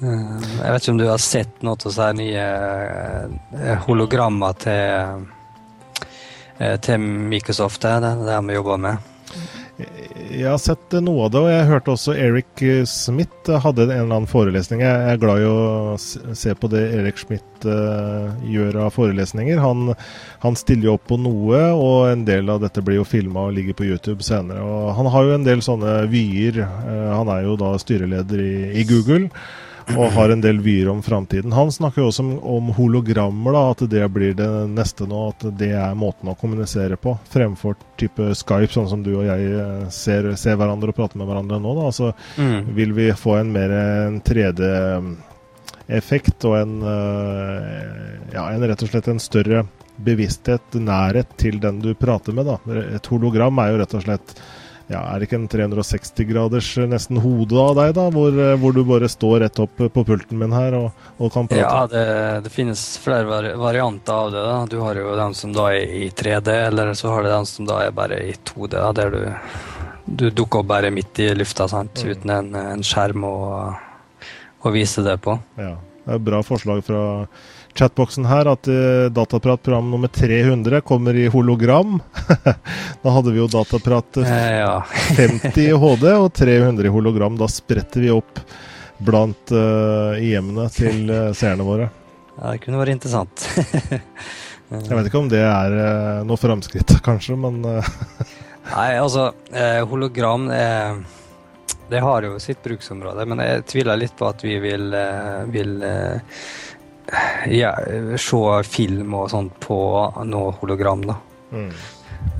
jeg vet ikke om du har sett noe av de nye hologrammer til Eh, til Microsoft, det er det vi jobber med. Jeg har sett noe av det, og jeg hørte også Eric Smith hadde en eller annen forelesning. Jeg er glad i å se på det Eric Smith uh, gjør av forelesninger. Han, han, stiller jo opp på noe, og en del av dette blir jo filma og ligger på YouTube senere. Og han har jo en del sånne vyer. Uh, han er jo da styreleder i, i Google og har en del vyer om framtiden. Han snakker jo også om, om hologrammer, da, at det blir det neste nå. At det er måten å kommunisere på, fremfor type Skype, sånn som du og jeg eh, ser, ser hverandre og prater med hverandre nå. Da. Altså, mm. Vil vi få en mer en 3D effekt og en, ja, en rett og slett en større bevissthet, nærhet til den du prater med. Da. Et hologram er jo rett og slett ja, Er det ikke en 360 graders nesten hode av deg, da? Hvor, hvor, du bare står rett opp på pulten min her og, og kan prate? Ja, det, det, finnes flere vari varianter av det. da. Du har jo den som da er i 3D, eller så har du den som da er bare i 2D, da, der du, du dukker opp bare midt i lufta sant? Mm. uten en, en skjerm å, å vise det på. Ja, det er et bra forslag fra chatboksen her at uh, Dataprat program nummer 300 kommer i hologram. (laughs) da hadde vi jo Dataprat eh, ja. (laughs) 50 i HD og 300 i hologram. Da spretter vi opp blant uh, hjemmene til uh, seerne våre. Ja, det kunne vært interessant. (laughs) Jeg vet ikke om det er uh, noe framskritt, kanskje, men Nei, altså, hologram det har jo sitt bruksområde, men jeg tviler litt på at vi vil, vil ja, se film og sånt på noe hologram, da. Mm.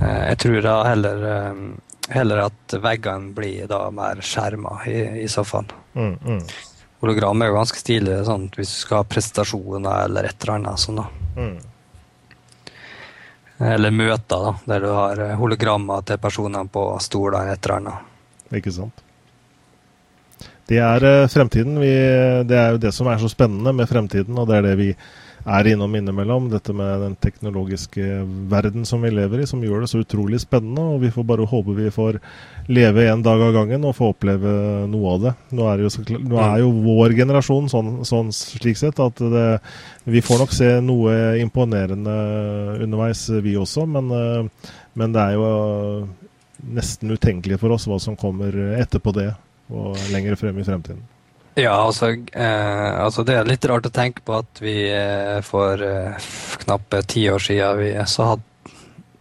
Eh, jeg tror da heller, eh, heller at veggene blir da mer skjerma, i, i, så fall. Mm, mm. Hologram er jo ganske stilig sånn, hvis du skal ha prestasjoner eller et eller annet sånn, da. Mm. Eller møter, da, der du har hologrammer til personene på stolene, et eller annet. Ikke sant. Det er eh, fremtiden. Vi, det er jo det som er så spennende med fremtiden, og det er det vi er innom innimellom. Dette med den teknologiske verden som vi lever i, som gjør det så utrolig spennende. Og vi får bare håpe vi får leve en dag av gangen og få oppleve noe av det. Nå er, jo, nå er jo vår generasjon sånn, sånn slik sett at det, vi får nok se noe imponerende underveis, vi også. Men, eh, men det er jo nesten utenkelig for oss hva som kommer etterpå det og lenger frem i fremtiden? Ja, altså, eh, altså, Det er litt rart å tenke på at vi eh, for eh, knappe ti år siden vi, så hadde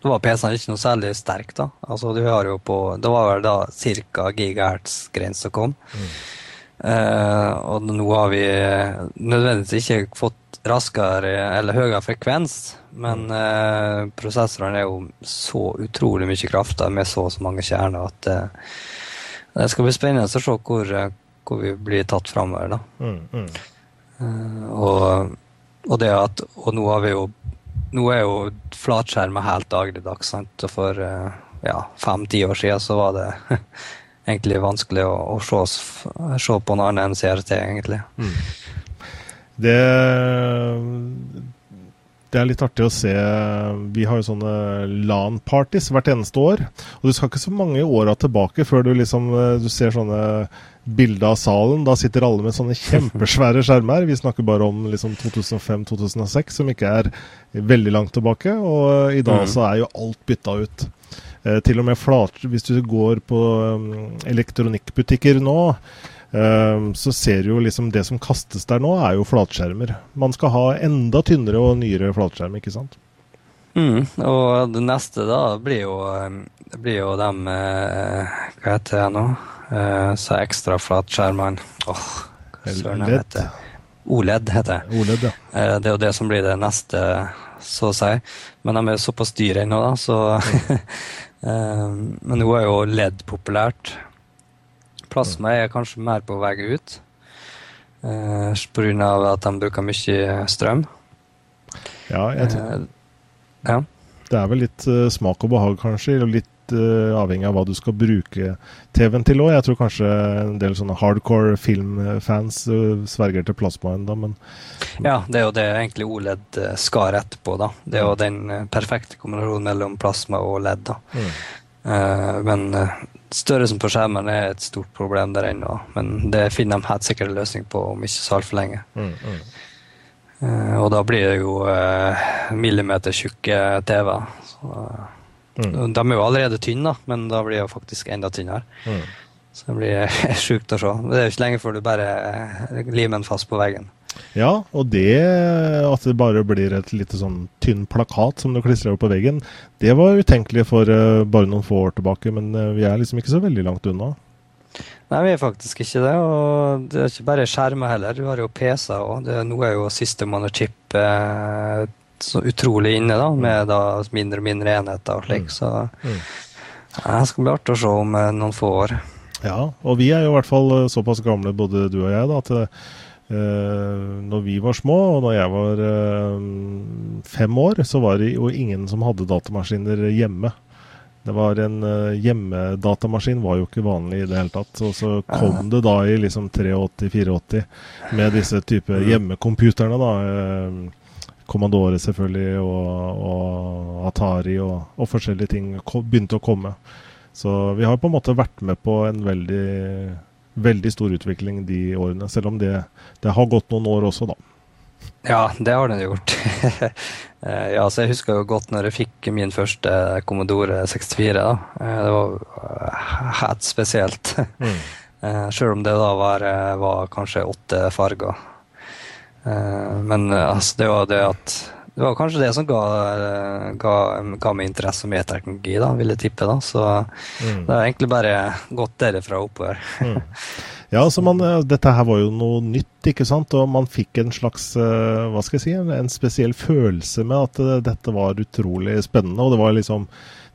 da var PC-en ikke noe særlig sterk. da. Altså, du har jo på, Det var vel da ca. gigahertz-grensa kom. Mm. Eh, og nå har vi nødvendigvis ikke fått raskere eller høyere frekvens, men mm. eh, prosessorene er jo så utrolig mye kraft med så og så mange kjerner at eh, det skal bli spennende å se hvor, eh, hvor vi blir tatt framover. Mm, mm. uh, og, og, det at Og nå har vi jo Nå er jo flatskjermer helt dagligdags. Sant? Og for uh, ja, fem-ti år siden så var det (laughs) egentlig vanskelig å, å se, se, på noe annet enn CRT, egentlig. Mm. Det det er litt artig å se. Vi har jo sånne LAN-parties hvert eneste år. Og du skal ikke så mange åra tilbake før du liksom du ser sånne bilder av salen. Da sitter alle med sånne kjempesvære skjermer. Vi snakker bare om liksom 2005-2006, som ikke er veldig langt tilbake. Og i dag mm. så er jo alt bytta ut. Eh, til og med flat, Hvis du går på um, elektronikkbutikker nå så ser du jo liksom det som kastes der nå, er jo flatskjermer. Man skal ha enda tynnere og nyere flatskjerm, ikke sant? Mm, og det neste da blir jo, ehm, blir jo dem eh, Hva heter det nå? Eh, så ekstra flatskjermene. Åh, oh, søren, heter vet det. OLED heter det. OLED, ja. Eh, det er jo det som blir det neste, så å si. Men de er såpass dyre ennå, da, så (laughs) ehm, Men nå er jo LED populært. Plasma er kanskje mer på vei ut. Eh, Pga. at de bruker mye strøm. Ja, jeg tror eh, ja. Det er vel litt uh, smak og behag, kanskje. og Litt uh, avhengig av hva du skal bruke TV-en til òg. Jeg tror kanskje en del sånne hardcore filmfans uh, sverger til plasma ennå, men Ja, det er jo det egentlig OLED skal rette på, da. Det er jo den perfekte kombinasjonen mellom plasma og LED, da. Mm. Men Størrelsen på skjermen er et stort problem der ennå, men det finner de helt sikkert en løsning på om ikke så altfor lenge. Mm, mm. Uh, og da blir det jo millimetertjukke TV-er. Mm. De er jo allerede tynne, men da blir det faktisk enda tynnere. Mm. Så det blir (laughs) sjukt å se. Det er jo ikke lenge før du bare limer den fast på veggen. Ja, og det at det bare blir et lite sånn tynn plakat som du klistrer opp på veggen, det var utenkelig for uh, bare noen få år tilbake, men uh, vi er liksom ikke så veldig langt unna. Nei, vi er faktisk ikke det. Og det er ikke bare skjermer heller. Du har jo PC-er òg. Nå er jo System on a chip eh, så utrolig inne, da, med da mindre og mindre enheter og slik. Mm. Så mm. ja, det skal bli artig å se om eh, noen få år. Ja, og vi er jo i hvert fall såpass gamle, både du og jeg, da, at når vi var små, og når jeg var uh, fem år, så var det jo ingen som hadde datamaskiner hjemme. Det var en uh, Hjemmedatamaskin var jo ikke vanlig i det hele tatt. Og så kom det da i liksom 83-84 med disse type hjemmekomputerne hjemmecomputerne, da. Commandore selvfølgelig, og, og Atari og, og, forskjellige ting begynte å komme. Så vi har på en måte vært med på en veldig veldig stor utvikling de årene. Selv om det, det har gått noen år også, da. Ja, det har den gjort. (laughs) Eh, ja, så Jeg husker jo godt når jeg fikk min første Commodore 64. da. Eh, det var eh, helt spesielt. Mm. (laughs) Selv om det da var, var kanskje åtte farger. Men altså, det var det at det var kanskje det som ga, ga, ga meg interesse med teknologi, da, vil jeg tippe. da, Så mm. det har egentlig bare gått derifra oppover. mm. (laughs) Ja, altså man, eh, Dette her var jo noe nytt, ikke sant? og man fikk en slags eh, hva skal jeg si, en, en spesiell følelse med at uh, dette var utrolig spennende. og det var liksom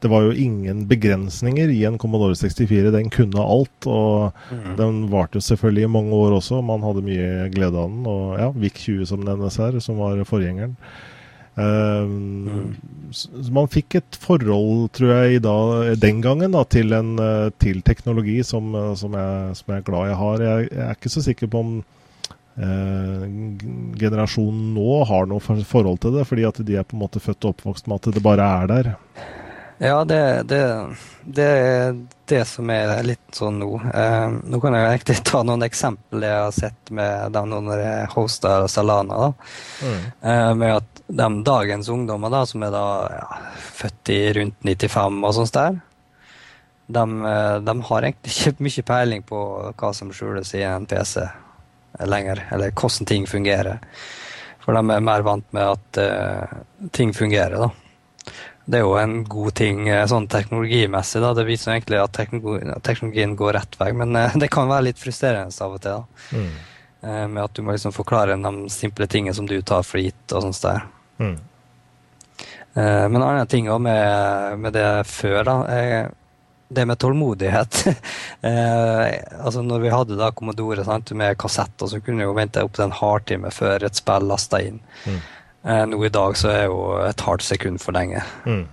det var jo ingen begrensninger i en Commodore 64. Den kunne alt. Og mm. den varte jo selvfølgelig i mange år også. Man hadde mye glede av den. Og ja, VIC 20 som nevnes her, som var forgjengeren. Um, mm. Man fikk et forhold, tror jeg, da, den gangen da, til, en, eh, til teknologi som, eh, som, jeg, som, jeg, er glad jeg har. Jeg, jeg, er ikke så sikker på om uh, generasjonen nå har noe forhold til det, fordi at de er på en måte født og oppvokst med at det bare er der. Ja, det, det, det, er det som er litt sånn nå. Eh, nå kan jeg egentlig ta noen eksempler jeg har sett med dem når jeg hoster Salana. Mm. Eh, med at de dagens ungdommer da, som er da ja, født i rundt 95 og sånt der, de, eh, de, har egentlig ikke (laughs) mye peiling på hva som skjules i en PC lenger, eller hvordan ting fungerer. For de er mer vant med at uh, ting fungerer, da det er jo en god ting eh, sånn teknologimessig. da, Det viser egentlig at teknologien går rett vei, men (laughs) det kan være litt frustrerende av og til. da, mm. Med at du må liksom forklare de simple tingene som du tar for gitt. og sånt der. Mm. Men en annen ting med, med, det før, da, Jeg, det med tålmodighet. (laughs) altså Når vi hadde da Commodore sant, med kassetter, så kunne vi jo vente opp til en halvtime før et spill lasta inn. Mm. Eh, nå i dag så er jo et halvt sekund for lenge. Mm.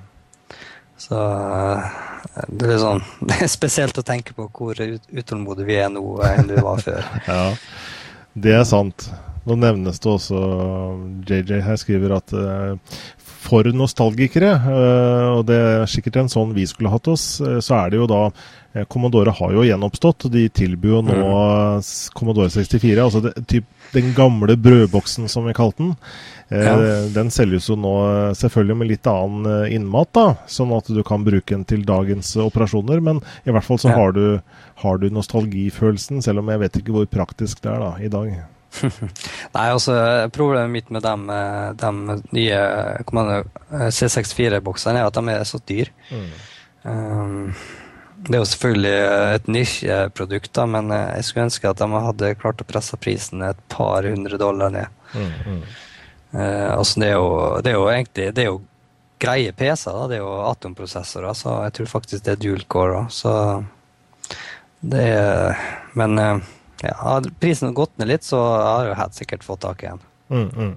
Så eh, det er, sånn, (laughs) det er spesielt å tenke på hvor utålmodige vi er nå enn du var før. (laughs) ja, det er sant. Nå nevnes det også JJ her skriver at uh, for nostalgikere, uh, og det er sikkert en sånn vi skulle hatt oss, uh, så er det jo da Commodore har jo gjenoppstått. De tilbyr jo nå mm. Commodore 64, altså det, typ, den gamle brødboksen som vi kalte den. Eh, ja. Den selges jo nå selvfølgelig med litt annen innmat, da, sånn at du kan bruke den til dagens operasjoner. Men i hvert fall så ja. har, du, har, du, nostalgifølelsen, selv om jeg vet ikke hvor praktisk det er da, i dag. (laughs) Nei, altså Problemet mitt med de, de nye C64-boksene er at de er så dyre. Mm. Um, det er jo selvfølgelig et nisjeprodukt, da, men jeg skulle ønske at de hadde klart å presse prisen et par hundre dollar ned. Mm, mm. Uh, altså det, er jo, det er jo egentlig det er jo greie PC-er. Det er jo atomprosessorer, så jeg tror faktisk det er dual core. Så det er Men uh, ja, hadde prisen gått ned litt, så har jeg helt sikkert fått tak i en. Mm, mm.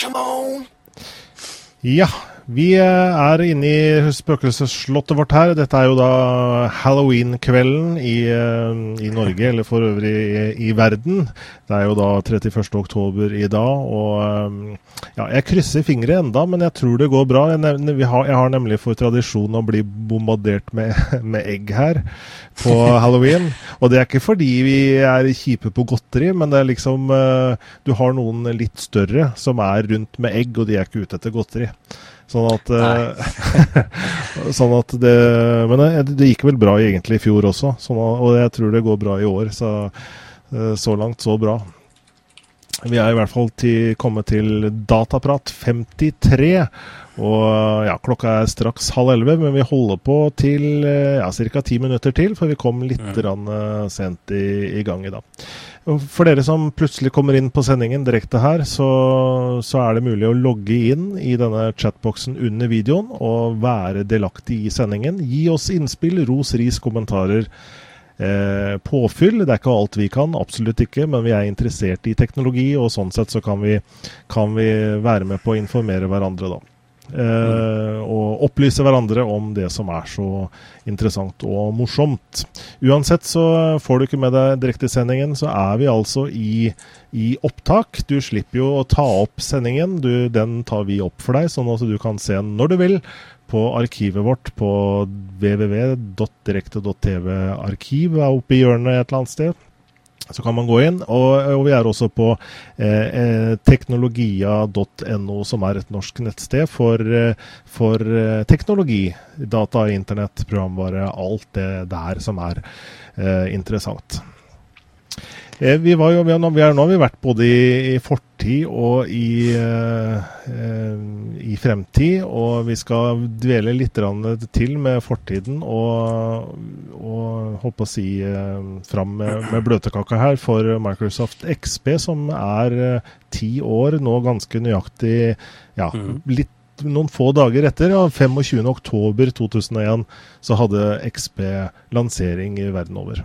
Come on. Ja, vi eh, er inne i spøkelsesslottet vårt her. Dette er jo da halloween-kvelden i, eh, i, Norge, eller for øvrig i, i, verden. Det er jo da 31. oktober i dag. Og eh, ja, jeg krysser fingre enda, men jeg tror det går bra. Jeg, nevner, har, jeg har nemlig for tradisjon å bli bombardert med, (laughs) med egg her på (laughs) halloween. Og det er ikke fordi vi er kjipe på godteri, men det er liksom Du har noen litt større som er rundt med egg, og de er ikke ute etter godteri. Sånn at, eh, (laughs) sånn at det Men det, det, gikk vel bra egentlig i fjor også, sånn, og jeg tror det går bra i år. Så, eh, så langt, så bra. Vi er i hvert fall til, kommet til Dataprat 53. Og ja, klokka er straks halv elleve, men vi holder på til ja, ca. ti minutter til, for vi kom litt mm. sent i, i, gang i dag. For dere som plutselig kommer inn på sendingen direkte her, så, så, er det mulig å logge inn i denne chatboksen under videoen og være delaktig i sendingen. Gi oss innspill, ros, ris, kommentarer. Eh, påfyll. Det er ikke alt vi kan, absolutt ikke, men vi er interessert i teknologi, og sånn sett så kan vi, kan vi være med på å informere hverandre, da. Uh, og opplyse hverandre om det som er så interessant og morsomt. Uansett så får du ikke med deg direktesendingen, så er vi altså i, i, opptak. Du slipper jo å ta opp sendingen, du, den tar vi opp for deg, sånn at du kan se den når du vil på arkivet vårt på www.direkte.tv. Arkiv er oppe i hjørnet et eller annet sted. Så kan man gå inn. Og, og vi er også på eh, eh teknologia.no, som er et norsk nettsted for, eh, for eh, teknologi. Data, internett, programvare, alt det der som er eh, interessant. Eh, var jo, vi, har, vi har, nå har vi vært både i, i fortid og i, uh, i, fremtid. Og vi skal dvele litt til med fortiden og, og holdt på å si fram med, med bløtkaka her for Microsoft XP, som er ti år nå ganske nøyaktig ja, mm. litt noen få dager etter, ja, 25.10.2001, så hadde XP lansering i verden over.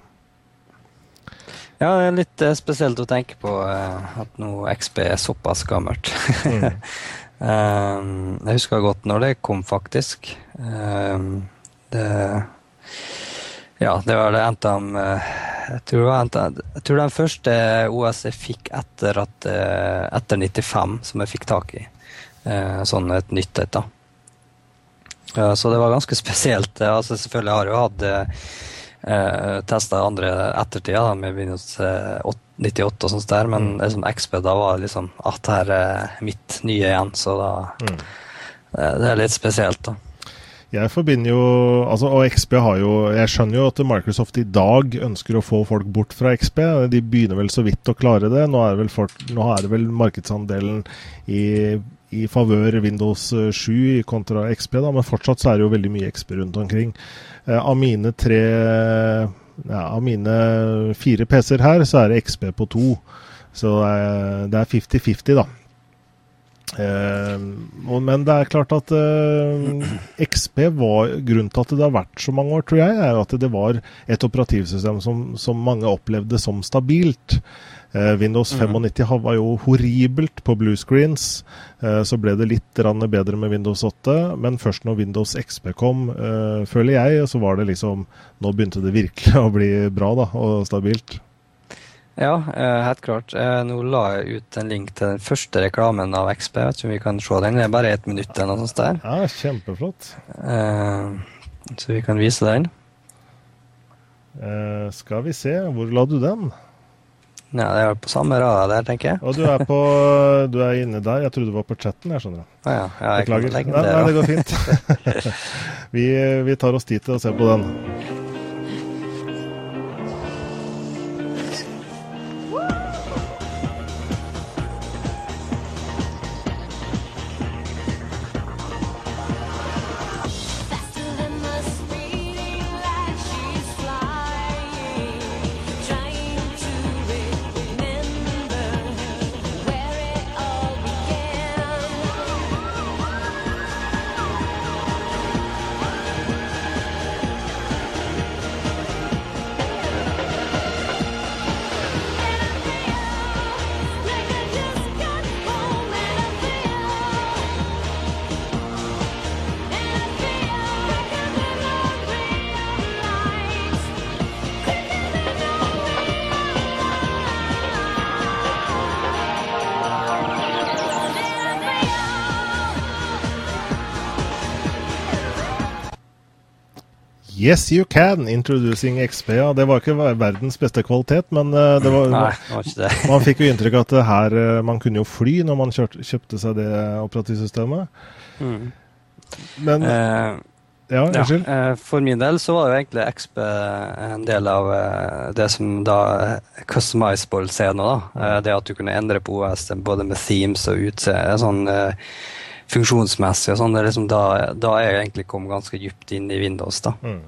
Ja, det er litt uh, spesielt å tenke på uh, at nå XB er såpass gammelt. Mm. um, (laughs) jeg husker godt når det kom, faktisk. Um, det Ja, det var det om uh, jeg, tror det endte, jeg tror den første OS jeg fikk etter, at, etter 95, som jeg fikk tak i. sånn et nytt et, da. så det var ganske spesielt. altså Selvfølgelig har jeg jo hatt eh, testa andre ettertida da, med Windows 98 eh, og sånt der, men mm. liksom XP da var liksom at her er mitt nye igjen, så da mm. det, det er litt spesielt, da. Jeg forbinder jo altså, Og XP har jo Jeg skjønner jo at Microsoft i dag ønsker å få folk bort fra XP. De begynner vel så vidt å klare det. Nå er det vel, for, er det vel markedsandelen i, i favør Windows 7 kontra XP, da, men fortsatt så er det jo veldig mye XP rundt omkring. Eh, av mine tre ja, Av mine fire PC-er her, så er det XP på to. Så det er 50-50, da. Eh, men det er klart at eh, XP var Grunnen til at det har vært så mange år, tror jeg, er at det var et operativsystem som, som mange opplevde som stabilt. Eh, Windows 95 mm. var jo horribelt på bluescreens. Eh, så ble det litt bedre med Windows 8, men først når Windows XP kom, eh, føler jeg, så var det liksom Nå begynte det virkelig (laughs) å bli bra da, og stabilt. Ja, helt klart. Nå la jeg ut en link til den første reklamen av XP. Vet ikke om vi kan se den. Det er bare ett minutt eller noe sånt der. Ja, kjempeflott. Så vi kan vise den. Skal vi se, hvor la du den? Ja, det er på samme rad der, tenker jeg. Og du er, på, du er inne der. Jeg trodde du var på chatten, jeg skjønner. Ah, ja, ja, jeg Beklager. Nei, nei, det går fint. (laughs) (laughs) vi, vi tar oss tid til å se på den. Yes, you can. Introducing XP. Ja, det var ikke verdens beste kvalitet, men det var, Nei, det. (laughs) man fikk jo inntrykk av at det her, uh, man kunne jo fly når man kjørte, kjøpte seg det operativsystemet. Mm. Men uh, Ja, unnskyld. Ja, for min del så var jo egentlig XP en del av det som da customizable ser nå. da. Det at du kunne endre på OS både med themes og utseende. sånn funksjonsmessig og sånn. Liksom da, da jeg egentlig kommet ganske dypt inn i Windows, da. Mm.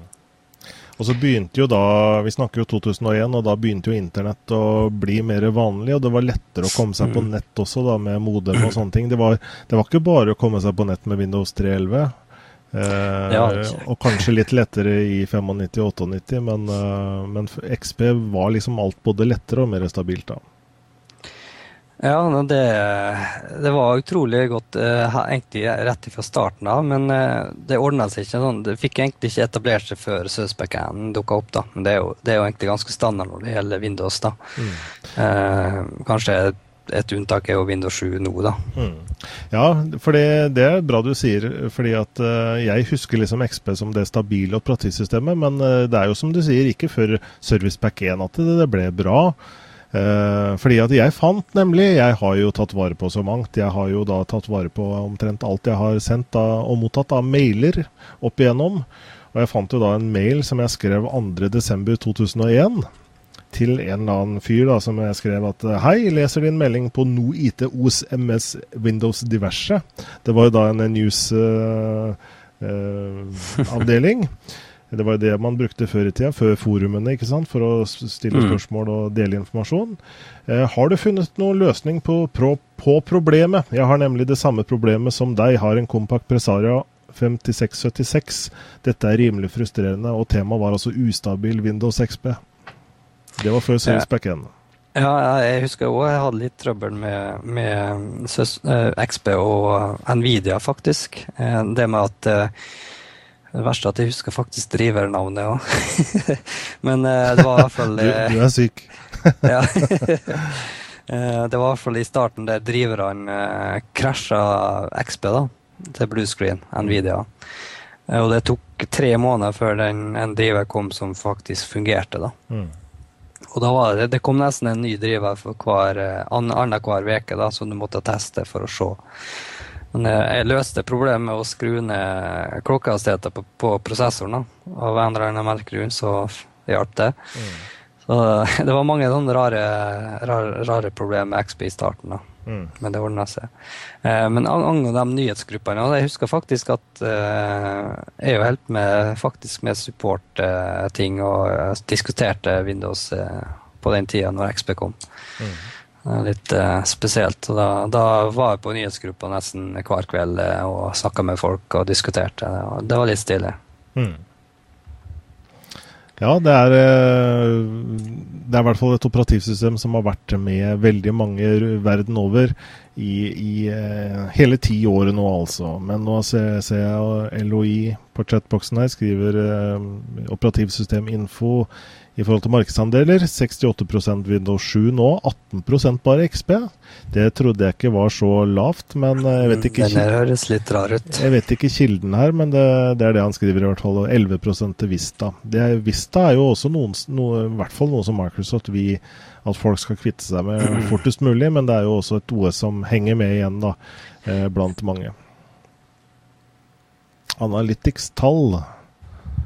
Og så begynte jo da, Vi snakker jo 2001, og da begynte jo internett å bli mer vanlig. Og det var lettere å komme seg på mm. nett også, da, med modem og sånne ting. Det var, det var ikke bare å komme seg på nett med Windows 311. Eh, og kanskje litt lettere i 95-98, men, eh, men XP var liksom alt både lettere og mer stabilt da. Ja, det, det, var utrolig godt eh, egentlig rett fra starten av, men eh, det ordna seg ikke sånn. Det fikk egentlig ikke etablert seg før Søsbekken dukka opp, da. Men det er, jo, det er, jo, egentlig ganske standard når det gjelder Windows, da. Mm. Eh, kanskje et unntak er jo Windows 7 nå, da. Mm. Ja, for det, det, er bra du sier. fordi at uh, jeg husker liksom XP som det stabile operativsystemet, men uh, det er jo som du sier, ikke før Service Pack 1 at det, det ble bra. Eh, fordi at jeg fant nemlig Jeg har jo tatt vare på så mangt. Jeg har jo da tatt vare på omtrent alt jeg har sendt da, og mottatt av mailer opp igjennom. Og jeg fant jo da en mail som jeg skrev 2.12.2001 til en eller annen fyr da, som jeg skrev at Hei, leser din melding på No IT OS MS Windows diverse. Det var jo da en news-avdeling. Uh, uh, det var jo det man brukte før i tida, før forumene, ikke sant, for å stille mm. spørsmål og dele informasjon. Eh, har du funnet noen løsning på, på, på, problemet? Jeg har nemlig det samme problemet som deg. Har en Compact Presaria 5676. Dette er rimelig frustrerende, og temaet var altså ustabil Windows XP. Det var før Service ja. Backend. Ja, jeg husker òg jeg hadde litt trøbbel med, med eh, XP og Nvidia, faktisk. Eh, det med at det verste er at jeg husker faktisk drivernavnet òg. (laughs) Men uh, det var i hvert fall du, du, er syk. (laughs) ja. uh, (laughs) det var i hvert fall i starten der driverne krasja XP da, til bluescreen, Nvidia. og det tok tre måneder før den, en driver kom som faktisk fungerte. da. Mm. Og da var det, det kom nesten en ny driver for hver, annenhver uke som du måtte teste for å se men jeg løste problemet med å skru ned klokkehastigheten på, på, prosessoren. Da. Av en eller annen merkelig grunn så hjalp det. Mm. Så (laughs) det var mange sånne rare, rare, rare problemer med XP i starten. da. Mm. Men det ordna seg. Eh, men angående de nyhetsgruppene Jeg husker faktisk at eh, jeg holdt med, faktisk med support-ting eh, og eh, diskuterte Windows eh, på den tida når XP kom. Mm. Litt uh, spesielt. Og da, da, var jeg på nyhetsgruppa nesten hver kveld uh, og snakka med folk og diskuterte. Det, det var litt stilig. Mm. Ja, det er, eh, det er i hvert fall et operativsystem som har vært med veldig mange verden over i, i hele ti år nå, altså. Men nå ser jeg LOI på chatboksen her skriver operativsysteminfo i forhold til markedsandeler. 68 Windows 7 nå, 18% bare XP. Det trodde jeg ikke var så lavt, men jeg vet ikke Den høres litt rar ut. Jeg vet ikke kilden her, men det, det, er det han skriver i hvert fall. 11 til Vista. Det, Vista er jo også noen, noe, i hvert fall noe som Microsoft vil at folk skal kvitte seg med (clears throat) fortest mulig, men det er jo også et OS som henger med igjen da, eh, blant mange. Analytics-tall.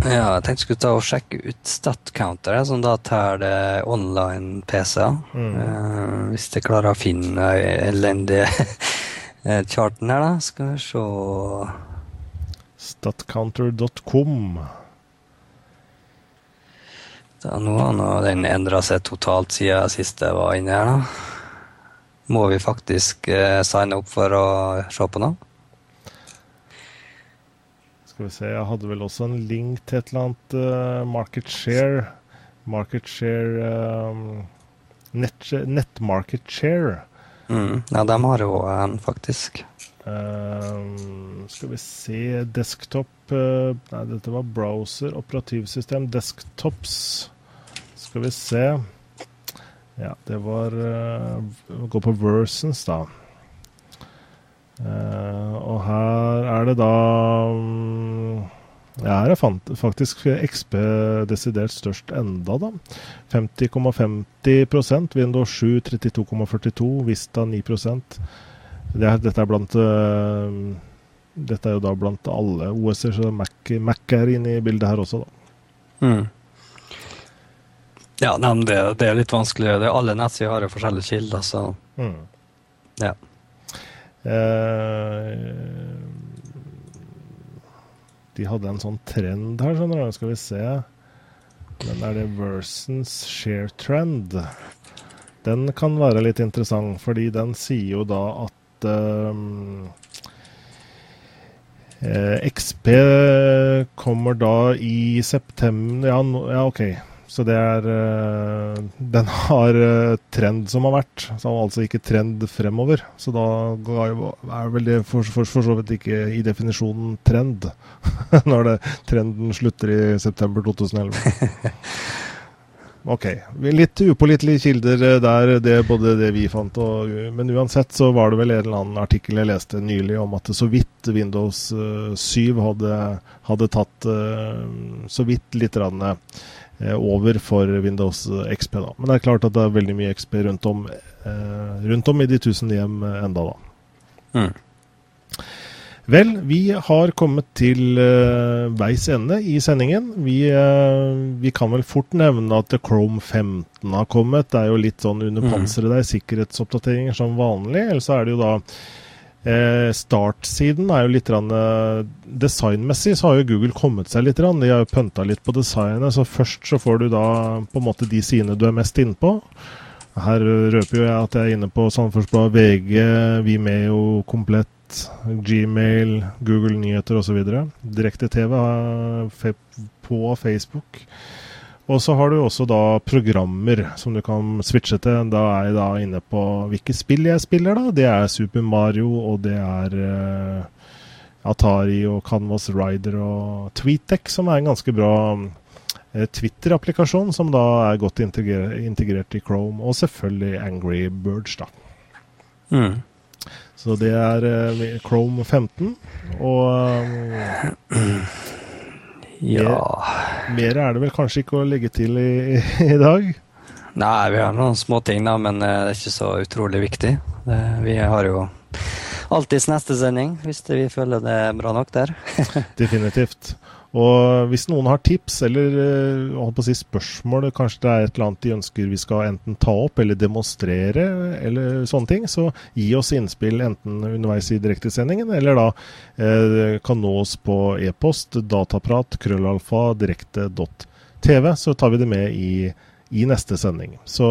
Ja, jeg tenkte jeg skulle ta og sjekke ut StatCounter, som da tar det online-PC-er. Mm. Uh, hvis jeg klarer å finne elendige (laughs) charten her, da. Skal vi se Statcounter.com. Da, nå har den endra seg totalt siden sist jeg var inne her, da. Må vi faktisk uh, signe opp for å se på noe? Skal vi se, jeg hadde vel også en link til et eller annet uh, market share. Market share um, net, net, market share. Mm, ja, de har jo en, faktisk. Um, skal vi se Desktop uh, Nei, dette var browser. Operativsystem. Desktops. Skal vi se. Ja, det var uh, Gå på versions da. Uh, og her er det da um, ja, Her er faktisk XP desidert størst enda, da. 50,50% Windows 7 32,42, Vista 9% det er, Dette er blant uh, Dette er jo da blant alle OS-er, så Mac, Mac, er inne i bildet her også, da. Mm. Ja, nei, det, det, er litt vanskelig. Det alle nettsider har jo forskjellige kilder, så mm. ja. Eh, de hadde en sånn trend her, skjønner du. Skal vi se. Men er det Versons share trend? Den kan være litt interessant, fordi den sier jo da at um, eh, XP kommer da i september Ja, ja OK. Så det er uh, Den har uh, trend som har vært, så altså ikke trend fremover. Så da er vel det for, for, for så vidt ikke i definisjonen trend, (laughs) når det, trenden slutter i september 2011. (laughs) Ok. Litt upålitelige kilder eh, der, det, både det vi fant og Men uansett så var det vel en eller annen artikkel jeg leste nylig om at så vidt Windows 7 hadde, hadde tatt så vidt litt rann, Eh, over for Windows XP. da. Men det er klart at det er veldig mye XP rundt om, eh, rundt om i de tusen hjem enda da. Mm. Vel, vi har kommet til uh, veis ende i sendingen. Vi, uh, vi, kan vel fort nevne at Chrome 15 har kommet. Det er jo litt sånn under mm. panseret der, sikkerhetsoppdateringer som vanlig. Eller så er det jo da Eh, startsiden er jo litt rann, eh, Designmessig så har jo Google kommet seg litt. Rann. De har jo pønta litt på designet. Så først så får du da på en måte de sidene du er mest inne på. Her røper jo jeg at jeg er inne på Samferdselsbladet, VG, Vimeo, Komplett, Gmail, Google Nyheter osv. Direkte-TV på Facebook. Og så har du også da programmer som du kan switche til. Da er jeg da inne på hvilke spill jeg spiller, da. Det er Super Mario, og det er uh, Atari og Canvas Rider og Tweetek som er en ganske bra uh, Twitter-applikasjon, som da er godt integrert, integrert, i Chrome. Og selvfølgelig Angry Birds, da. Mm. Så det er uh, Chrome 15. Og ja mer, mer, er det vel kanskje ikke å legge til i, i dag? Nei, vi har noen små ting, da, men eh, det er ikke så utrolig viktig. Det, vi har jo alltids neste sending, hvis vi føler det er bra nok der. (laughs) Definitivt. Og hvis noen har tips eller eh, si spørsmål, kanskje det er et eller annet de ønsker vi skal enten ta opp eller demonstrere, eller sånne ting, så gi oss innspill enten underveis i direktesendingen, eller da eh, kan oss på e-post dataprat krøllalfa direkte.tv, så tar vi det med i, i neste sending. Så,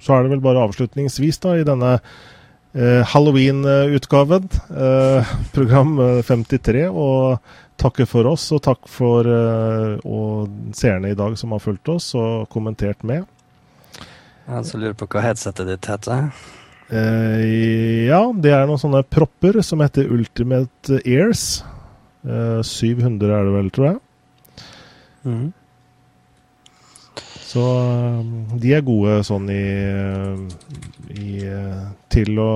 så er det vel bare avslutningsvis da i denne eh, Halloween-utgaven, eh, program 53. og takke for oss, og takk for uh, seerne i dag som har fulgt oss og kommentert med. Jeg så lurer på hva headsetet ditt heter? Uh, ja, det er noen sånne propper som heter Ultimate Ears. Uh, eh, 700 er det vel, tror jeg. Mm. Så de er gode sånn i, i Til å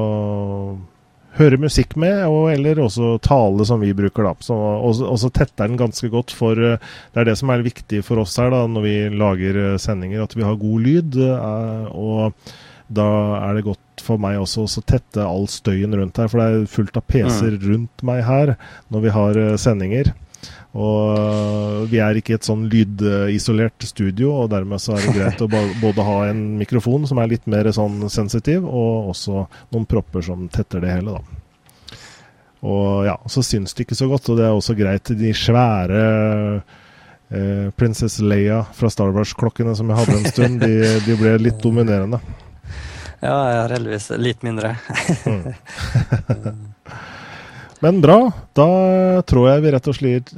høre musikk med, og, eller også tale, som vi bruker. da. Så, og, og så tetter den ganske godt, for uh, det er det som er viktig for oss her da, når vi lager uh, sendinger, at vi har god lyd. Uh, og da er det godt for meg også å tette all støyen rundt her, for det er fullt av PC-er mm. rundt meg her når vi har sendinger. Og vi er ikke et sånn lydisolert studio, og dermed så er det greit å både ha en mikrofon som er litt mer sånn sensitiv, og også noen propper som tetter det hele, da. Og ja, så syns det ikke så godt, og det er også greit. De svære eh, Princess Leia fra Star Wars-klokkene som jeg hadde en stund, de, de ble litt dominerende. Ja, jeg har heldigvis litt mindre. mm. (laughs) (laughs) Men bra. Da tror jeg vi rett og slett,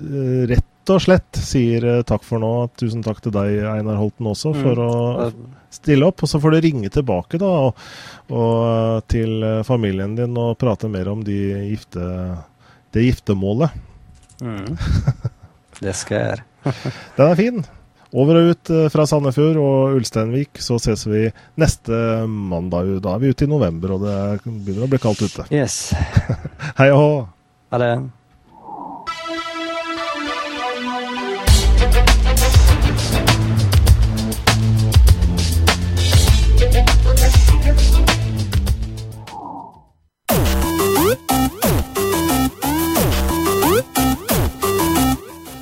rett og slett sier eh, takk for nå. Tusen takk til deg, Einar Holten, også, for mm. å stille opp. Og så får du ringe tilbake da, og, og til eh, familien din og prate mer om de gifte, det giftermålet. Mm. (laughs) Det skal jeg gjøre. Den er fin. Over og ut eh, fra Sandefjord og Ulsteinvik, så ses vi neste mandag. Da er vi ute i november, og det begynner å bli kaldt ute. Yes. (laughs) Hei og hå. Ha det.